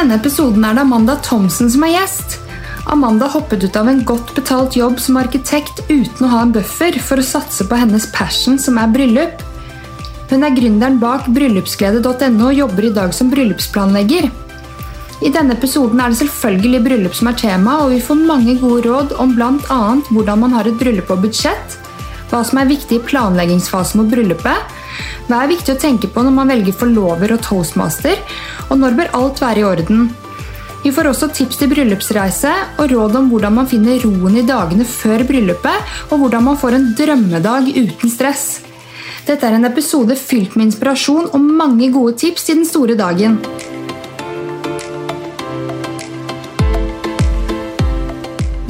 denne episoden er det Amanda Thomsen som er gjest. Amanda hoppet ut av en godt betalt jobb som arkitekt uten å ha en buffer for å satse på hennes passion, som er bryllup. Hun er gründeren bak bryllupsglede.no og jobber i dag som bryllupsplanlegger. I denne episoden er det selvfølgelig bryllup som er tema, og vi får mange gode råd om bl.a. hvordan man har et bryllup og budsjett, hva som er viktig i planleggingsfasen mot bryllupet, hva er viktig å tenke på når man velger forlover og toastmaster, og når bør alt være i orden. Vi får også tips til bryllupsreise og råd om hvordan man finner roen i dagene før bryllupet, og hvordan man får en drømmedag uten stress. Dette er en episode fylt med inspirasjon og mange gode tips til den store dagen.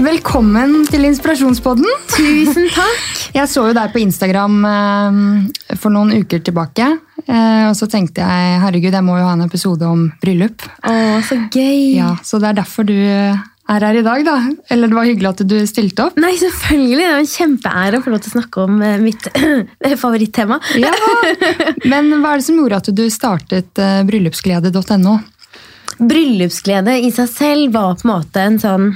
Velkommen til Inspirasjonspodden. Tusen takk. Jeg så jo deg på Instagram eh, for noen uker tilbake. eh, Og så tenkte jeg herregud, jeg må jo ha en episode om bryllup. Å, så gøy. Ja, Så det er derfor du er her i dag, da. Eller det var hyggelig at du stilte opp. Nei, selvfølgelig. Det er en kjempeære å få lov til å snakke om eh, mitt favorittema. Ja, Men hva er det som gjorde at du startet bryllupsglede.no? Bryllupsglede i seg selv var på en måte en sånn,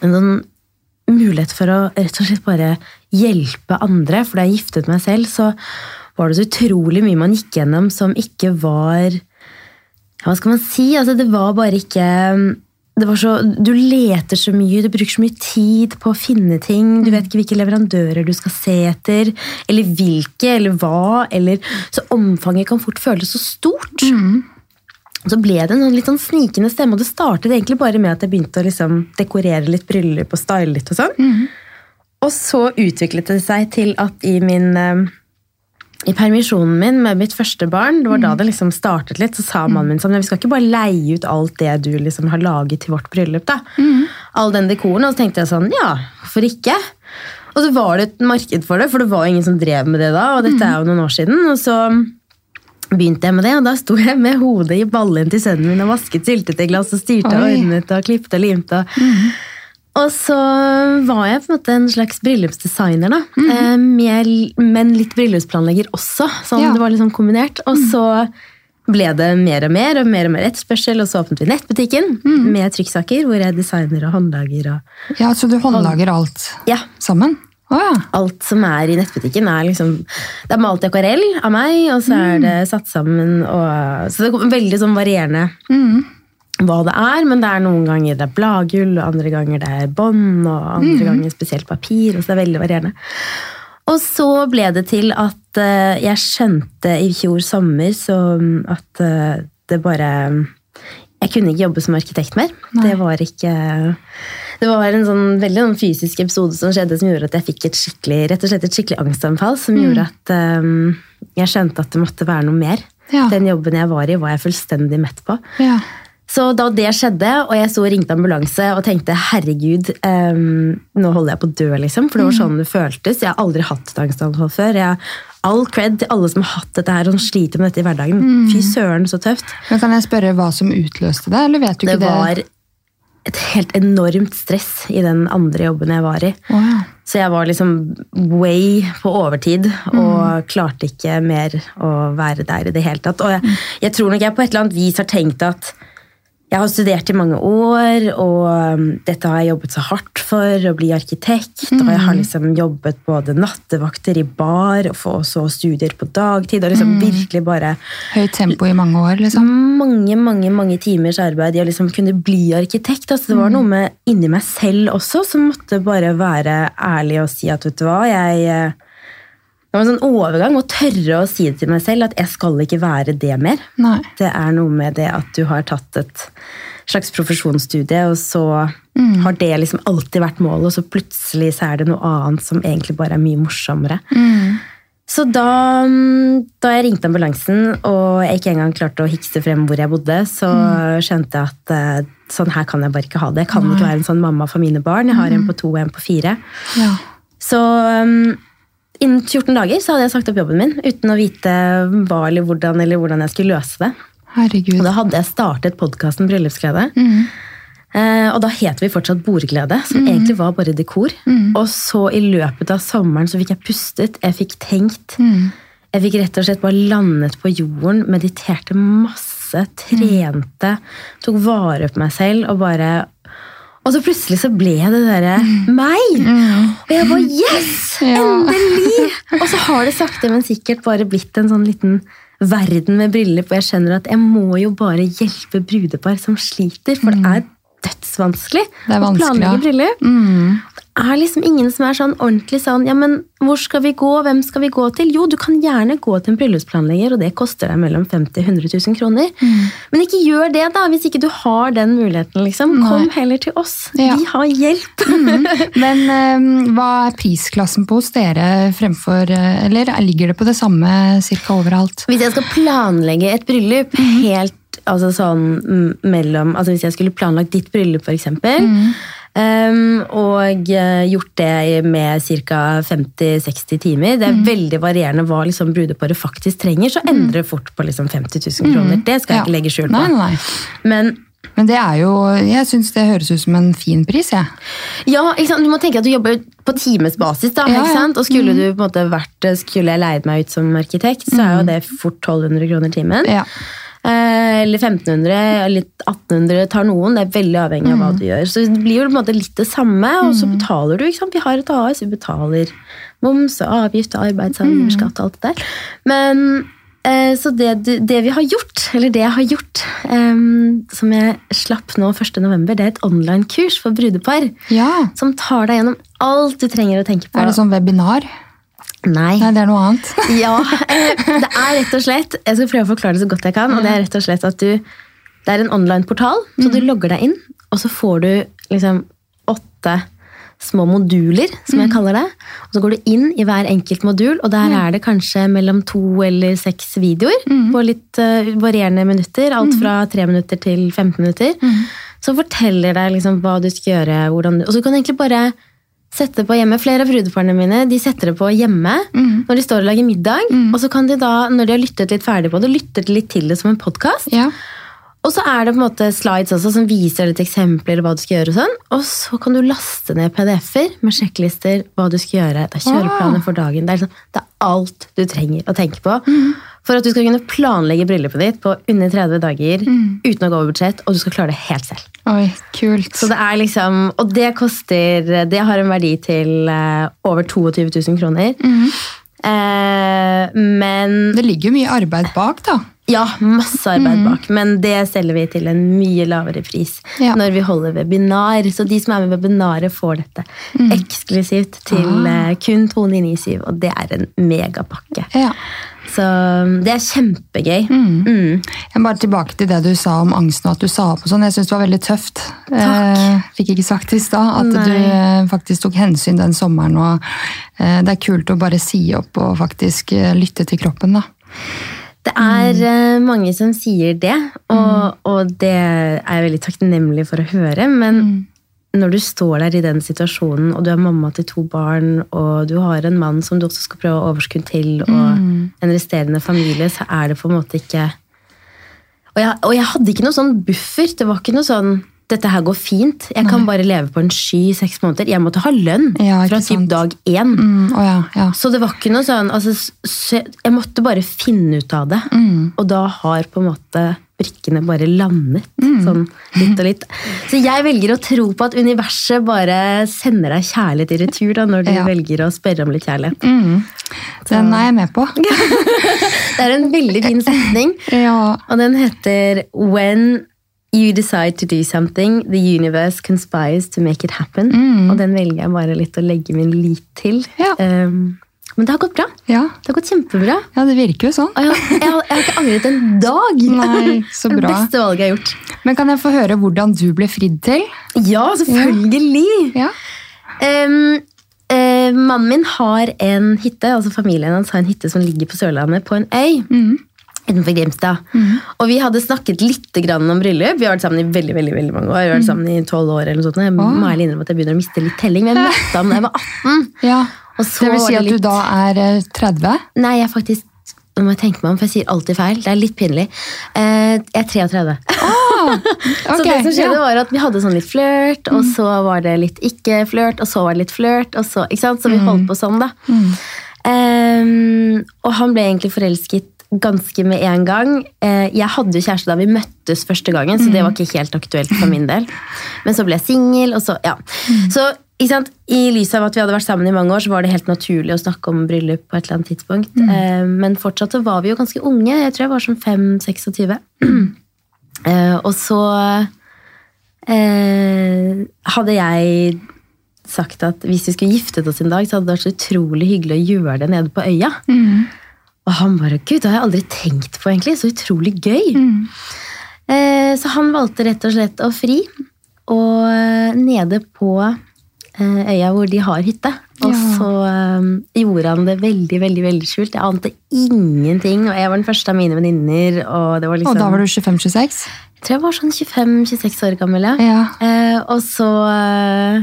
en sånn mulighet for å rett og slett bare hjelpe andre. For da jeg giftet meg selv, så var det så utrolig mye man gikk gjennom som ikke var Hva skal man si? Altså, det var bare ikke var så, Du leter så mye, du bruker så mye tid på å finne ting. Du vet ikke hvilke leverandører du skal se etter, eller hvilke, eller hva. Eller, så omfanget kan fort føles så stort. Så ble det en sånn litt sånn snikende stemme, og det startet egentlig bare med at jeg begynte å liksom dekorere litt bryllup og style litt og sånn. Og så utviklet det seg til at i min eh, i permisjonen min med mitt første barn, det var da det liksom startet litt, så sa mannen min sånn, vi skal ikke bare leie ut alt det du liksom har laget til vårt bryllup. da. All den dekoren. Og så tenkte jeg sånn, ja, hvorfor ikke? Og så var det et marked for det, for det var ingen som drev med det da, og dette er jo noen år siden. Og så begynte jeg med det, og da sto jeg med hodet i ballen til sønnen min og vasket syltetøyglass og styrte og Oi. ordnet og klippet og limte. Og, og så var jeg på en måte en slags bryllupsdesigner, da. eh, med, men litt bryllupsplanlegger også. Sånn, Ja. Det var liksom kombinert. Og så ble det mer og mer og mer og mer etterspørsel, og så åpnet vi nettbutikken med trykksaker, hvor jeg designer og håndlager og Ja, Så du håndlager alt Ja. sammen? Oh, ja. Alt som er i nettbutikken, er liksom Det er malt i akvarell av meg, og så er det satt sammen og Så det er veldig sånn varierende hva det er, men det er noen ganger det er bladgull, og andre ganger det er bånd, og andre ganger spesielt papir. og så det er veldig varierende. Og så ble det til at eh, jeg skjønte i fjor sommer så at eh, det bare Jeg kunne ikke jobbe som arkitekt mer. Det var ikke Det var en sånn veldig sånn fysisk episode som skjedde som gjorde at jeg fikk et skikkelig, rett og slett et skikkelig angstanfall. Som gjorde at um, jeg skjønte at det måtte være noe mer. Ja. Den jobben jeg var i, var jeg fullstendig mett på. ja. Så da det skjedde, og jeg så ringte ambulanse og tenkte herregud, um, nå holder jeg på å dø, liksom. For det var sånn det føltes. Jeg har aldri hatt angstanfall før. Jeg, all cred til alle som har hatt dette her og sliter med dette i hverdagen. Fy søren, så tøft. Men Kan jeg spørre hva som utløste det, eller vet du Det ikke det? var et helt enormt stress i den andre jobben jeg var i. Ja. Så jeg var liksom way på overtid og klarte ikke mer å være der i det hele tatt. Og jeg, jeg tror nok jeg på et eller annet vis har tenkt at jeg har studert i mange år, og um, dette har jeg jobbet så hardt for, å bli arkitekt. Og jeg har liksom jobbet både nattevakter i bar, og så studier på dagtid. Og liksom virkelig bare Høyt tempo i mange år, liksom? mange mange, mange timers arbeid i å liksom kunne bli arkitekt. Altså, det var noe med inni meg selv også som måtte bare være ærlig og si at vet du hva, jeg eh, var en sånn overgang å tørre å si det til meg selv at jeg skal ikke være det mer. Nei. Det er noe med det at du har tatt et slags profesjonsstudie, og så har det liksom alltid vært målet, og så plutselig så er det noe annet som egentlig bare er mye morsommere. Så da, mm, da jeg ringte ambulansen, og jeg ikke engang klarte å hikse frem hvor jeg bodde, så skjønte jeg at eh, sånn her kan jeg bare ikke ha det. Jeg kan ikke være en sånn mamma for mine barn. Jeg har en på to og en på fire. Ja. Så um, innen 14 dager så hadde jeg sagt opp jobben min uten å vite hva eller hvordan, eller hvordan jeg skulle løse det. Herregud. Og da hadde jeg startet podkasten Bryllupsglede. Eh, og da het vi fortsatt Bordglede, som egentlig var bare dekor. Og så i løpet av sommeren så fikk jeg pustet, jeg fikk tenkt. Jeg fikk rett og slett bare landet på jorden, mediterte masse masse, trente, tok vare på meg selv og bare Og så plutselig så ble det derre meg! Og jeg bare Yes! Endelig! Og så har det sakte, men sikkert bare blitt en sånn liten verden med briller på. jeg skjønner at jeg må jo bare hjelpe brudepar som sliter, for det er dødsvanskelig Det å planlegge ja. bryllup. Mm. Det er liksom ingen som er sånn ordentlig sånn Ja, men hvor skal vi gå? Hvem skal vi gå til? Jo, du kan gjerne gå til en bryllupsplanlegger, og det koster deg mellom 50 000 100 000 kroner. Men ikke gjør det, da, hvis ikke du har den muligheten, liksom. Kom heller til oss. Ja. Vi har hjelp. Men um, hva er prisklassen på hos dere fremfor eh, Eller ligger det på det samme cirka overalt? Hvis jeg skal planlegge et bryllup helt altså sånn mm, mellom altså Hvis jeg skulle planlagt ditt bryllup, f.eks., eksempel um, og eh, gjort det med ca. 50-60 timer Det er veldig varierende hva liksom brudeparet faktisk trenger, så endrer det fort på liksom 50 000 kroner. Det skal jeg Ja. ikke legge skjul på. Nei, nei. Men Men det er jo Jeg syns det høres ut som en fin pris. Ja, sant? Du må tenke at du jobber på timesbasis. da, Ja, ja. sant? Og skulle du på en måte vært, skulle jeg leid meg ut som arkitekt, så er jo det fort 1200 kroner timen. Ja. Eh, eller 1500, eller 1800 tar noen. Det er veldig avhengig av hva du gjør. Så det blir jo på en måte litt det samme, og så betaler du. ikke sant? Vi har et AS, vi betaler moms og avgift og arbeidsgiverskatt og alt det der. Men eh, så det, det vi har gjort, eller det jeg har gjort, um, som jeg slapp nå 1. november, det er et online-kurs for brudepar. ja. Som tar deg gjennom alt du trenger å tenke på. Er det sånn webinar? Nei. Nei, det er noe annet. Ja, eh, det er rett og slett Jeg skal prøve å forklare det så godt jeg kan. og Det er rett og slett at du Det er en online-portal, så du logger deg inn, og så får du liksom åtte små moduler, som jeg kaller det. Og Så går du inn i hver enkelt modul, og der er det kanskje mellom to eller seks videoer på litt eh, varierende minutter. Alt fra tre minutter til 15 minutter. Som forteller deg liksom hva du skal gjøre. Du- og så kan du egentlig bare sette på hjemme. Flere av brudeparene mine de setter det på hjemme når de står og lager middag. Og så kan de da, når de har lyttet litt ferdig på det, lytter de litt til det som en podkast. Ja. Og så er det på en måte slides også som viser litt eksempler hva du skal gjøre. Og sånn. Og så kan du laste ned PDF-er med sjekklister hva du skal gjøre. Det er kjøreplaner for dagen. Det er, liksom, det er alt du trenger å tenke på for at du skal kunne planlegge bryllupet ditt på under 30 dager uten å gå over budsjett, og du skal klare det helt selv. Oi, kult. Så det er liksom, Og det koster Det har en verdi til eh, over 22 000 kroner. Eh, men Det ligger jo mye arbeid bak, da. Ja, masse arbeid bak, men det selger vi til en mye lavere pris Ja. når vi holder webinar. Så de som er med i webinaret, får dette eksklusivt til ah. kun 297, og det er en megapakke. Ja. Så det er kjempegøy. Mm. Jeg bare tilbake til det du sa om angsten og at du sa opp og sånn. Jeg syns det var veldig tøft. Eh, fikk ikke sagt det i stad. At Nei. du eh, faktisk tok hensyn den sommeren. Og eh, det er kult å bare si opp og faktisk lytte til kroppen, da. Det er eh, mange som sier det, og, og det er jeg veldig takknemlig for å høre. Men når du står der i den situasjonen, og du er mamma til to barn, og du har en mann som du også skal prøve å overskudd til, og en resterende familie, så er det på en måte ikke og jeg, og jeg hadde ikke noe sånn buffer. Det var ikke noe sånn dette her går fint. Jeg kan bare leve på en sky i seks måneder. Jeg måtte ha lønn Ja, fra typ dag én. Mm, å ja, ja. Så det var ikke noe sånn altså, så Jeg måtte bare finne ut av det. Og da har på en måte brikkene bare landet. Sånn litt og litt. Så jeg velger å tro på at universet bare sender deg kjærlighet i retur da, når du Ja. velger å spørre om litt kjærlighet. Mm. Den er jeg med på. Det er en veldig fin setning, Ja. og den heter When you decide to do something, the universe conspires to make it happen. Og den velger jeg bare litt å legge min lit til. Ja. Um, men det har gått bra. Ja. Det har gått kjempebra. ja, det virker jo sånn. Jeg, jeg, har- jeg har ikke angret en dag. Nei, så bra. Det beste valget jeg har gjort. Men kan jeg få høre hvordan du ble fridd til? Ja, selvfølgelig! Ja. Um, uh, mannen min har en hytte, altså familien hans har en hytte som ligger på Sørlandet, på en øy. Utenfor Grimstad. Og vi hadde snakket litt grann om bryllup. Vi har vært sammen i veldig veldig, veldig mange år. Vi har vært sammen i 12 år eller noe sånt. Jeg må ærlig innrømme at jeg begynner å miste litt telling. Men jeg møtte ham da jeg var 18. ja. Så Det vil si at at du da er eh, 30? Nei, jeg er faktisk Nå må jeg tenke meg om, for jeg sier alltid feil. Det er litt pinlig. Eh, jeg er 33. Ah, Så det som skjedde ja. var at Vi hadde sånn litt flørt, og så var det litt ikke-flørt, og så var det litt flørt. og Så ikke sant? Så vi holdt på sånn, da. Ehm, og han ble egentlig forelsket ganske med en gang. Eh, jeg hadde jo kjæreste da vi møttes første gangen, så det var ikke helt aktuelt for min del. Men så ble jeg singel, og så Ja. Så ikke sant? I lys av at vi hadde vært sammen i mange år, så var det helt naturlig å snakke om bryllup på et eller annet tidspunkt. Eh, Men fortsatt så var vi jo ganske unge. Jeg tror jeg var sånn 5-26. Eh, og så eh, hadde jeg sagt at hvis vi skulle giftet oss en dag, så hadde det vært så utrolig hyggelig å gjøre det nede på øya. Og han bare Gud, det har jeg aldri tenkt på, egentlig. Så utrolig gøy. Eh, så han valgte rett og slett å fri. Og eh, nede på øya hvor de har hytte. Og Ja. så um, gjorde han det veldig veldig, veldig skjult. Jeg ante ingenting, og jeg var den første av mine venninner. Og liksom, Og da var du 25-26? jeg tror jeg var sånn 25-26 år gammel. ja. Ja. Eh, og så eh,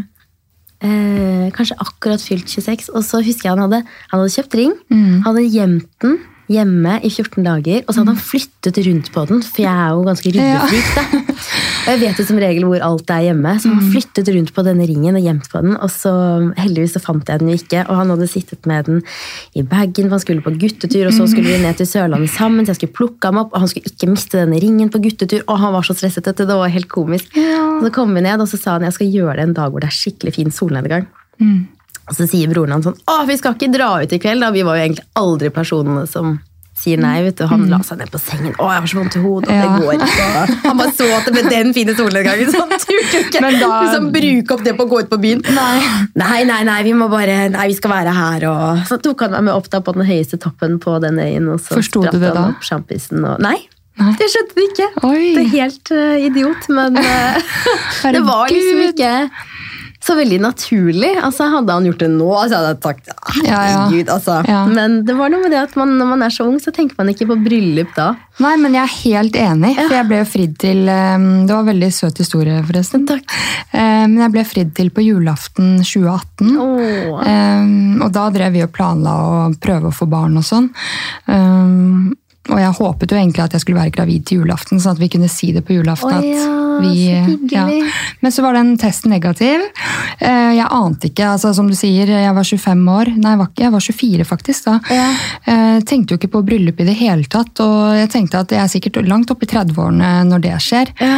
eh, Kanskje akkurat fylt 26. Og så husker jeg han hadde, han hadde kjøpt ring. Mm. Hadde gjemt den hjemme i 14 dager. Og så hadde han flyttet rundt på den, for jeg er jo ganske ryddefrik. da. Og jeg vet jo som regel hvor alt er hjemme. Så han Mm. flyttet rundt på denne ringen og gjemt på den. Og så heldigvis så fant jeg den jo ikke. Og han hadde sittet med den i bagen, for han skulle på guttetur. Og så skulle vi ned til Sørlandet sammen, så jeg skulle plukke ham opp. Og han skulle ikke miste denne ringen på guttetur. Og han var så stresset. etter, det var helt komisk. Ja. Så kom vi ned, og så sa han jeg skal gjøre det en dag hvor det er skikkelig fin solnedgang. Mm. Og så sier broren hans sånn Å, vi skal ikke dra ut i kveld, da. Vi var jo egentlig aldri personene som sier nei. vet du. Han la seg ned på sengen. Å, jeg har så vondt i hodet. Mm. Ja. Det går ikke. Han bare så at det ble den fine solnedgangen, så han turte ikke da- liksom, bruke opp det på å gå ut på byen. Nei. Nei, nei, nei, vi må bare Nei, vi skal være her, og Så tok han meg med opp da på den høyeste toppen på den øyen, og så Forsto du spratt han da? opp sjampisen og Nei. Nei. Det skjønte han ikke. Oi. Det er helt uh, idiot, men uh, det var liksom ikke så veldig naturlig. Altså, hadde han gjort det nå, så hadde jeg sagt «Ah, Ja, ja. Gud, Altså. Ja. Men det var noe med det at man, når man er så ung, så tenker man ikke på bryllup da. Nei, men jeg er helt enig, for jeg ble jo fridd til eh, Det var en veldig søt historie, forresten. Takk. Eh, Men jeg ble fridd til på julaften 2018. Åh. Um, og da drev vi og planla å prøve å få barn og sånn. Og jeg håpet jo egentlig at jeg skulle være gravid til julaften, sånn at vi kunne si det på julaften. At ja, vi, så ja. Men så var den testen negativ. Eh, Jeg ante ikke, altså som du sier, jeg var 25 år. Nei, jeg var, ikke, jeg var 24 faktisk da. Ja. Jeg tenkte jo ikke på bryllup i det hele tatt, og jeg tenkte at jeg er sikkert langt oppe i 30-årene når det skjer. Ja.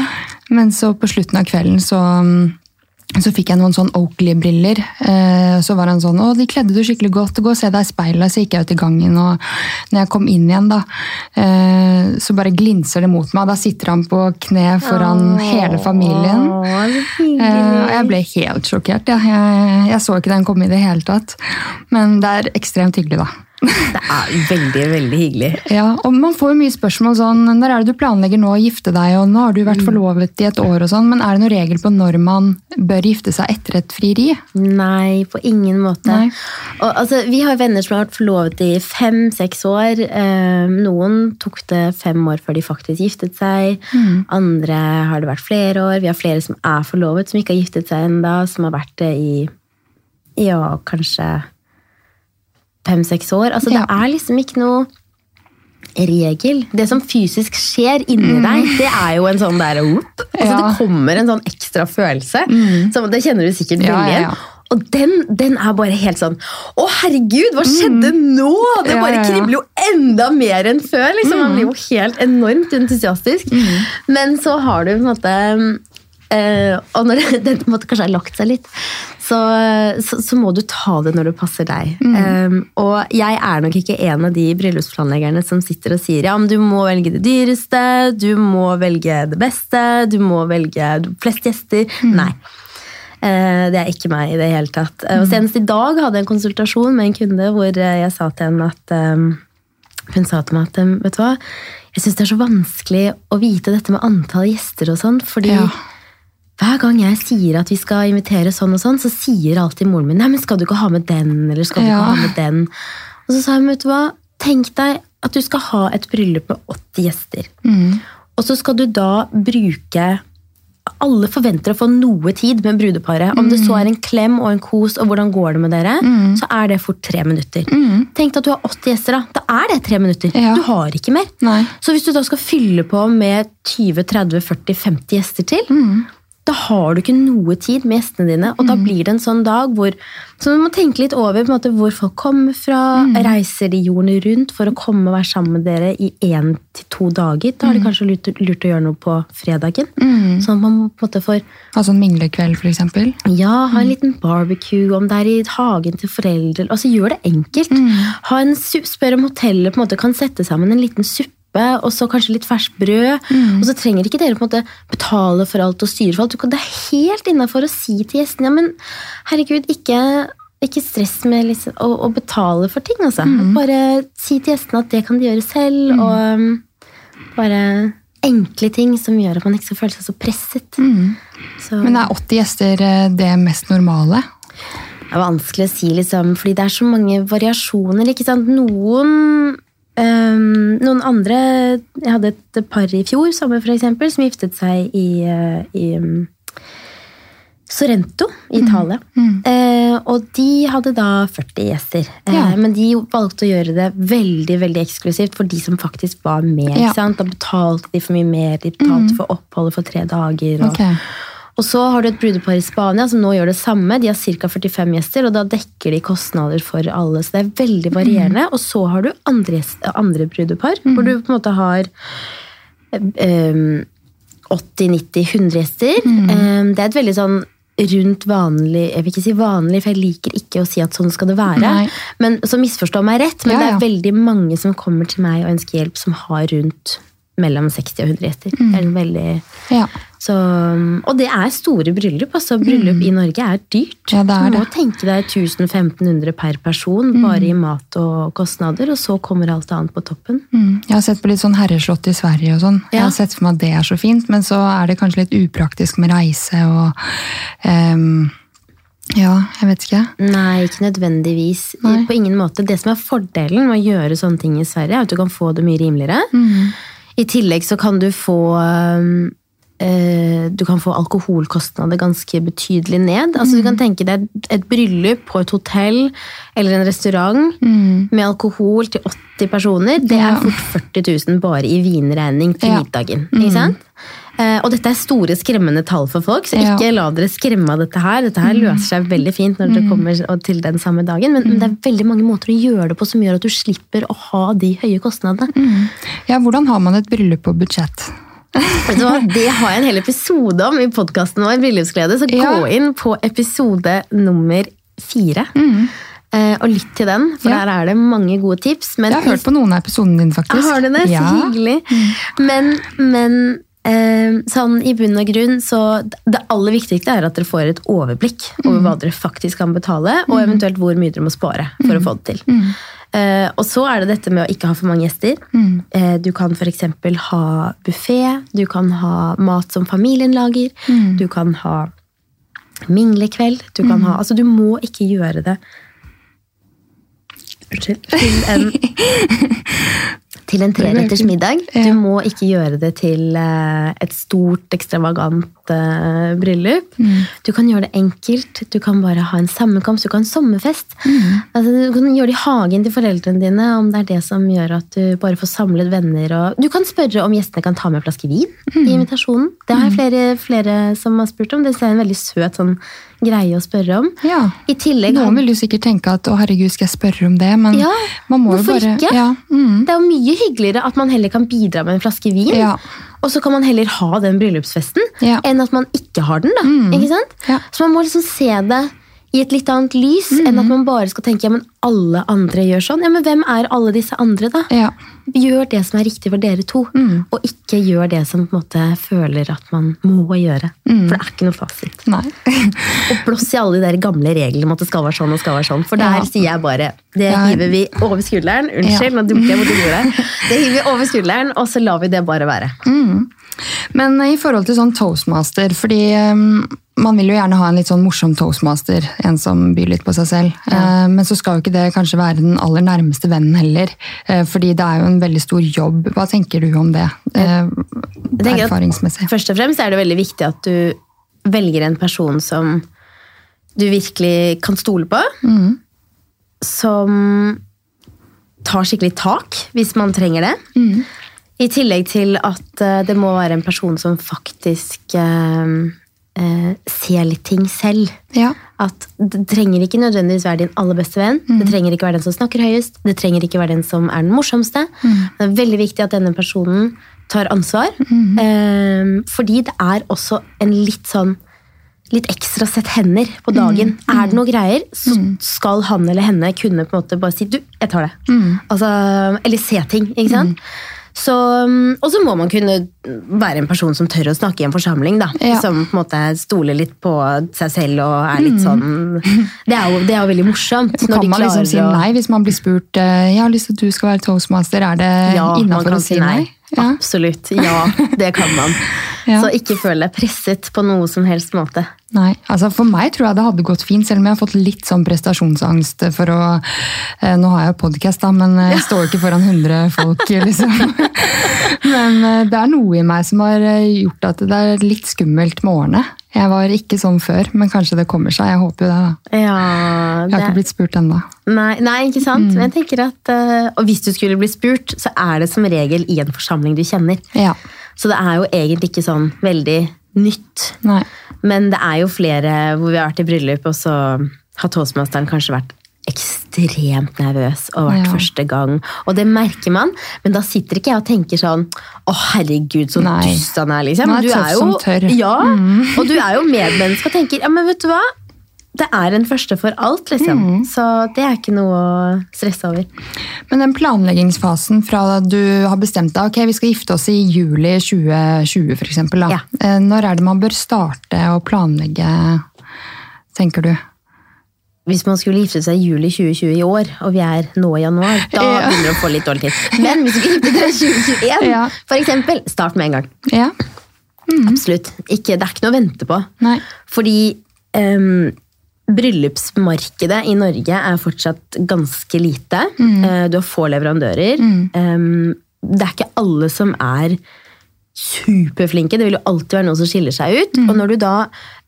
Men så på slutten av kvelden så, så fikk jeg noen sånn Oakley-briller. Eh, så var han sånn 'Å, de kledde du skikkelig godt. Gå og se deg i speilet.' Så gikk jeg ut i gangen, og når jeg kom inn igjen, da, eh, så bare glinser det mot meg. Da sitter han på kne foran hele familien. Åh, Eh, og jeg ble helt sjokkert. Ja. Jeg, jeg så ikke den komme i det hele tatt. Men det er ekstremt hyggelig, da. Det er veldig, veldig hyggelig. Ja, og Man får jo mye spørsmål sånn Når er det du planlegger nå å gifte deg, og nå har du Mm. vært forlovet i et år og sånn, men er det noen regel på når man bør gifte seg etter et frieri? Nei, på ingen måte. Nei. Og, altså, vi har venner som har vært forlovet i fem-seks år. Eh, noen tok det fem år før de faktisk giftet seg. Andre har det vært flere år. Vi har flere som er forlovet, som ikke har giftet seg ennå, som har vært det i ja, kanskje fem-seks år. Altså, Ja. Det er liksom ikke noe regel. Det som fysisk skjer inni deg, det er jo en sånn der opp. Altså, Mm. Ja. Mm. Det kommer en sånn ekstra følelse. Som, det kjenner du sikkert veldig igjen. ja. Og den, den er bare helt sånn Å, herregud, hva skjedde nå?! Det Mm. Bare kribler jo enda mer enn før. Liksom. Man blir jo helt enormt entusiastisk. Mm. Men så har du på en måte eh, Og når den på en måte kanskje har lagt seg litt, så, så, så må du ta det når det passer deg. Mm. Um, og jeg er nok ikke en av de bryllupsplanleggerne som sitter og sier ja, men du må velge det dyreste, du må velge det beste, du må velge flest gjester. Mm. Nei. Uh, Det er ikke meg i det hele tatt. Eh, Og Senest i dag hadde jeg en konsultasjon med en kunde hvor jeg sa til henne at um, Hun sa til meg at vet du hva, jeg syns det er så vanskelig å vite dette med antall gjester og sånn. fordi Ja. Hver gang jeg sier at vi skal invitere sånn og sånn, så sier alltid moren min nei, men skal du ikke ha med den, eller skal du Ja. ikke ha med den? Og så sa hun, vet du hva, tenk deg at du skal ha et bryllup med 80 gjester. Mm. Og så skal du da bruke Alle forventer å få noe tid med brudeparet. Om det så er en klem og en kos og hvordan går det med dere, så er det fort tre minutter. Tenk deg at du har 80 gjester, da. Da er det tre minutter. Ja. Du har ikke mer. Nei. Så hvis du da skal fylle på med 20-30-40-50 gjester til, da har du ikke noe tid med gjestene dine. Og da blir det en sånn dag hvor så du må tenke litt over måte, hvor folk kommer fra. Reiser de jorden rundt for å komme og være sammen med dere i én til to dager? Da er det kanskje lurt, lurt å gjøre noe på fredagen. Sånn at man på en måte får Altså en minglekveld, for eksempel. ja, ha en liten barbecue, om det er i hagen til foreldre. Altså, gjør det enkelt. Ha en, spør om hotellet på en måte kan sette sammen en liten suppe, og så kanskje litt ferskt brød. Og så trenger ikke dere på en måte betale for alt og styre for alt. Du kan, det er helt innafor å si til gjestene ja, men herregud, ikke, ikke stress med liksom, å, å betale for ting. Altså. Bare si til gjestene at det kan de gjøre selv. og um, bare enkle ting som gjør at man ikke skal føle seg så presset. Så, Men er 80 gjester eh, det mest normale? det er vanskelig å si, liksom, fordi det er så mange variasjoner. ikke sant? Noen, øhm, noen andre Jeg hadde et par i fjor sommer, for eksempel, som giftet seg i, øh, i um, Sorrento i Italia. Eh, og de hadde da 40 gjester. Eh, Ja. Men de valgte å gjøre det veldig veldig eksklusivt for de som faktisk var med. Ja. Da betalte de for mye mer. De betalte for oppholdet for tre dager. Og, Ok. Og så har du et brudepar i Spania som nå gjør det samme. De har ca. 45 gjester, og da dekker de kostnader for alle. Så det er veldig varierende. Og så har du andre, andre brudepar, hvor du på en måte har um, 80-90-100 gjester. Eh, Det er et veldig sånn rundt vanlig Jeg vil ikke si vanlig, for jeg liker ikke å si at sånn skal det være. Nei. Men Så misforstå meg rett, men Ja, det er veldig mange som kommer til meg og ønsker hjelp, som har rundt mellom 60 og 100 gjester. Det er en veldig Ja. Så, og det er store bryllup. altså Bryllup i Norge er dyrt. Ja, det er du må det. tenke deg 1500 per person bare i mat og kostnader, og så kommer alt annet på toppen. Mm. Jeg har sett på litt sånn herreslott i Sverige og sånn. Jeg har sett for meg at det er så fint, men så er det kanskje litt upraktisk med reise og um Ja, jeg vet ikke. Nei, ikke nødvendigvis. Nei. På ingen måte. Det som er fordelen med å gjøre sånne ting i Sverige, er at du kan få det mye rimeligere. I tillegg så kan du få um, eh, du kan få alkoholkostnader ganske betydelig ned. Altså Du kan tenke deg et, bryllup på et hotell eller en restaurant med alkohol til 80 personer. Det er fort 40 000 bare i vinregning til Ja. middagen. Ikke sant? Eh, og dette er store, skremmende tall for folk, så Ja. ikke la dere skremme av dette her. Dette her løser seg veldig fint når dere kommer til den samme dagen, men, det er veldig mange måter å gjøre det på som gjør at du slipper å ha de høye kostnadene. Ja, hvordan har man et bryllup på budsjett? Vet du hva? Det har jeg en hel episode om i podkasten vår, Bryllupsglede, så Ja. gå inn på episode nummer fire. Mm. Og lytt til den, for Ja. der er det mange gode tips. Men Jeg har hørt på noen av episodene dine, faktisk. Har du det? Så Ja. hyggelig. Men, men eh, sånn i bunn og grunn, så det aller viktigste er at dere får et overblikk over hva dere faktisk kan betale, og eventuelt hvor mye dere må spare for å få det til. Eh, og så er det dette med å ikke ha for mange gjester. Eh, du kan f.eks. ha buffé, du kan ha mat som familien lager, du kan ha minglekveld. Du, kan ha, altså, du må ikke gjøre det Unnskyld. Til en til en treretters middag. Du må ikke gjøre det til eh, et stort, ekstravagant eh, bryllup. Mm. Du kan gjøre det enkelt. Du kan bare ha en sammenkomst. Du kan ha en sommerfest. Mm. Altså, du kan gjøre det i hagen til foreldrene dine, om det er det som gjør at du bare får samlet venner. Og du kan spørre om gjestene kan ta med en flaske vin Mm. i invitasjonen. Det har jeg flere, flere som har spurt om. Det er en veldig søt sånn, greie å spørre om. Ja. I tillegg Noen vil jo sikkert tenke at å herregud, skal jeg spørre om det? Men Ja, man må jo hvorfor ikke? Ja. Mm. Det er jo mye hyggeligere at man heller kan bidra med en flaske vin. Ja. Og så kan man heller ha den bryllupsfesten Ja. enn at man ikke har den. da, ikke sant? Ja. Så man må liksom se det i et litt annet lys enn at man bare skal tenke ja, men alle andre gjør sånn. Ja, men Hvem er alle disse andre, da? ja. Gjør det som er riktig for dere to, og ikke gjør det som på en måte føler at man må gjøre. For det er ikke noe fasit. Nei. Og blåss i alle de der gamle reglene om at det skal være sånn og skal være sånn. For der Ja. sier jeg bare det hiver vi over skulderen. Unnskyld, nå dunker jeg mot bordet. Det hiver vi over skulderen, og så lar vi det bare være. Men i forhold til sånn toastmaster, fordi um, man vil jo gjerne ha en litt sånn morsom toastmaster, en som byr litt på seg selv. Ja. men så skal jo ikke det kanskje være den aller nærmeste vennen heller, eh, fordi det er jo en veldig stor jobb. Hva tenker du om det, eh, erfaringsmessig? Først og fremst er det veldig viktig at du velger en person som du virkelig kan stole på. Som tar skikkelig tak hvis man trenger det. I tillegg til at eh, det må være en person som faktisk eh, se litt ting selv. Ja. At det trenger ikke nødvendigvis være din aller beste venn. Det trenger ikke være den som snakker høyest. Det trenger ikke være den som er den morsomste. Det er veldig viktig at denne personen tar ansvar. Eh, fordi det er også en litt sånn litt ekstra sett hender på dagen. Er det noe greier, så skal han eller henne kunne på en måte bare si du, jeg tar det. Altså, eller se ting. ikke sant? Så, mm, og så må man kunne være en person som tør å snakke i en forsamling. da, Ja. Som på en måte stoler litt på seg selv og er litt sånn Det er jo, det er jo veldig morsomt. når Kan man liksom si nei hvis man blir spurt eh, jeg har lyst til at du skal være toastmaster? Er det Ja, innafor å si nei? Ja. Absolutt. Ja, det kan man. Ja. Så ikke føl deg presset på noe som helst måte. Nei, altså For meg tror jeg det hadde gått fint, selv om jeg har fått litt sånn prestasjonsangst for å eh, Nå har jeg jo podkast, da, men eh, jeg står ikke foran 100 folk, liksom. Men eh, det er noe i meg som har eh, gjort at det er litt skummelt med årene. Jeg var ikke sånn før, men kanskje det kommer seg. Jeg håper jo det. da. Ja, Jeg har ikke blitt spurt ennå. nei, nei, ikke sant? Mm. Men jeg tenker at, eh, Og hvis du skulle bli spurt, så er det som regel i en forsamling du kjenner. Ja. Så det er jo egentlig ikke sånn veldig nytt. Nei. Men det er jo flere hvor vi har vært i bryllup, og så har toastmasteren kanskje vært ekstremt nervøs og vært Ja. første gang. Og det merker man, men da sitter ikke jeg og tenker sånn Å, herregud, så Nei. dust han er, liksom. du er Du tøff som ja, Mm. Og du er jo medmenneske og tenker ja, men vet du hva? Det er en første for alt, liksom. Mm. Så det er ikke noe å stresse over. Men den planleggingsfasen fra du har bestemt deg ok, vi skal gifte oss i juli 2020 for eksempel, da. Ja. Eh, Når er det man bør starte å planlegge, tenker du? Hvis man skulle gifte seg i juli 2020 i år, og vi er nå i januar, da Ja. begynner det å få litt dårlig tid. Men hvis vi skulle gifte deg i 2021, Ja. eksempel, start med en gang. Ja. Absolutt. Ikke, det er ikke noe å vente på. Nei. Fordi em, bryllupsmarkedet i Norge er fortsatt ganske lite. Mm. Du har få leverandører. Mm. det er ikke alle som er superflinke. Det vil jo alltid være noen som skiller seg ut. Og når du da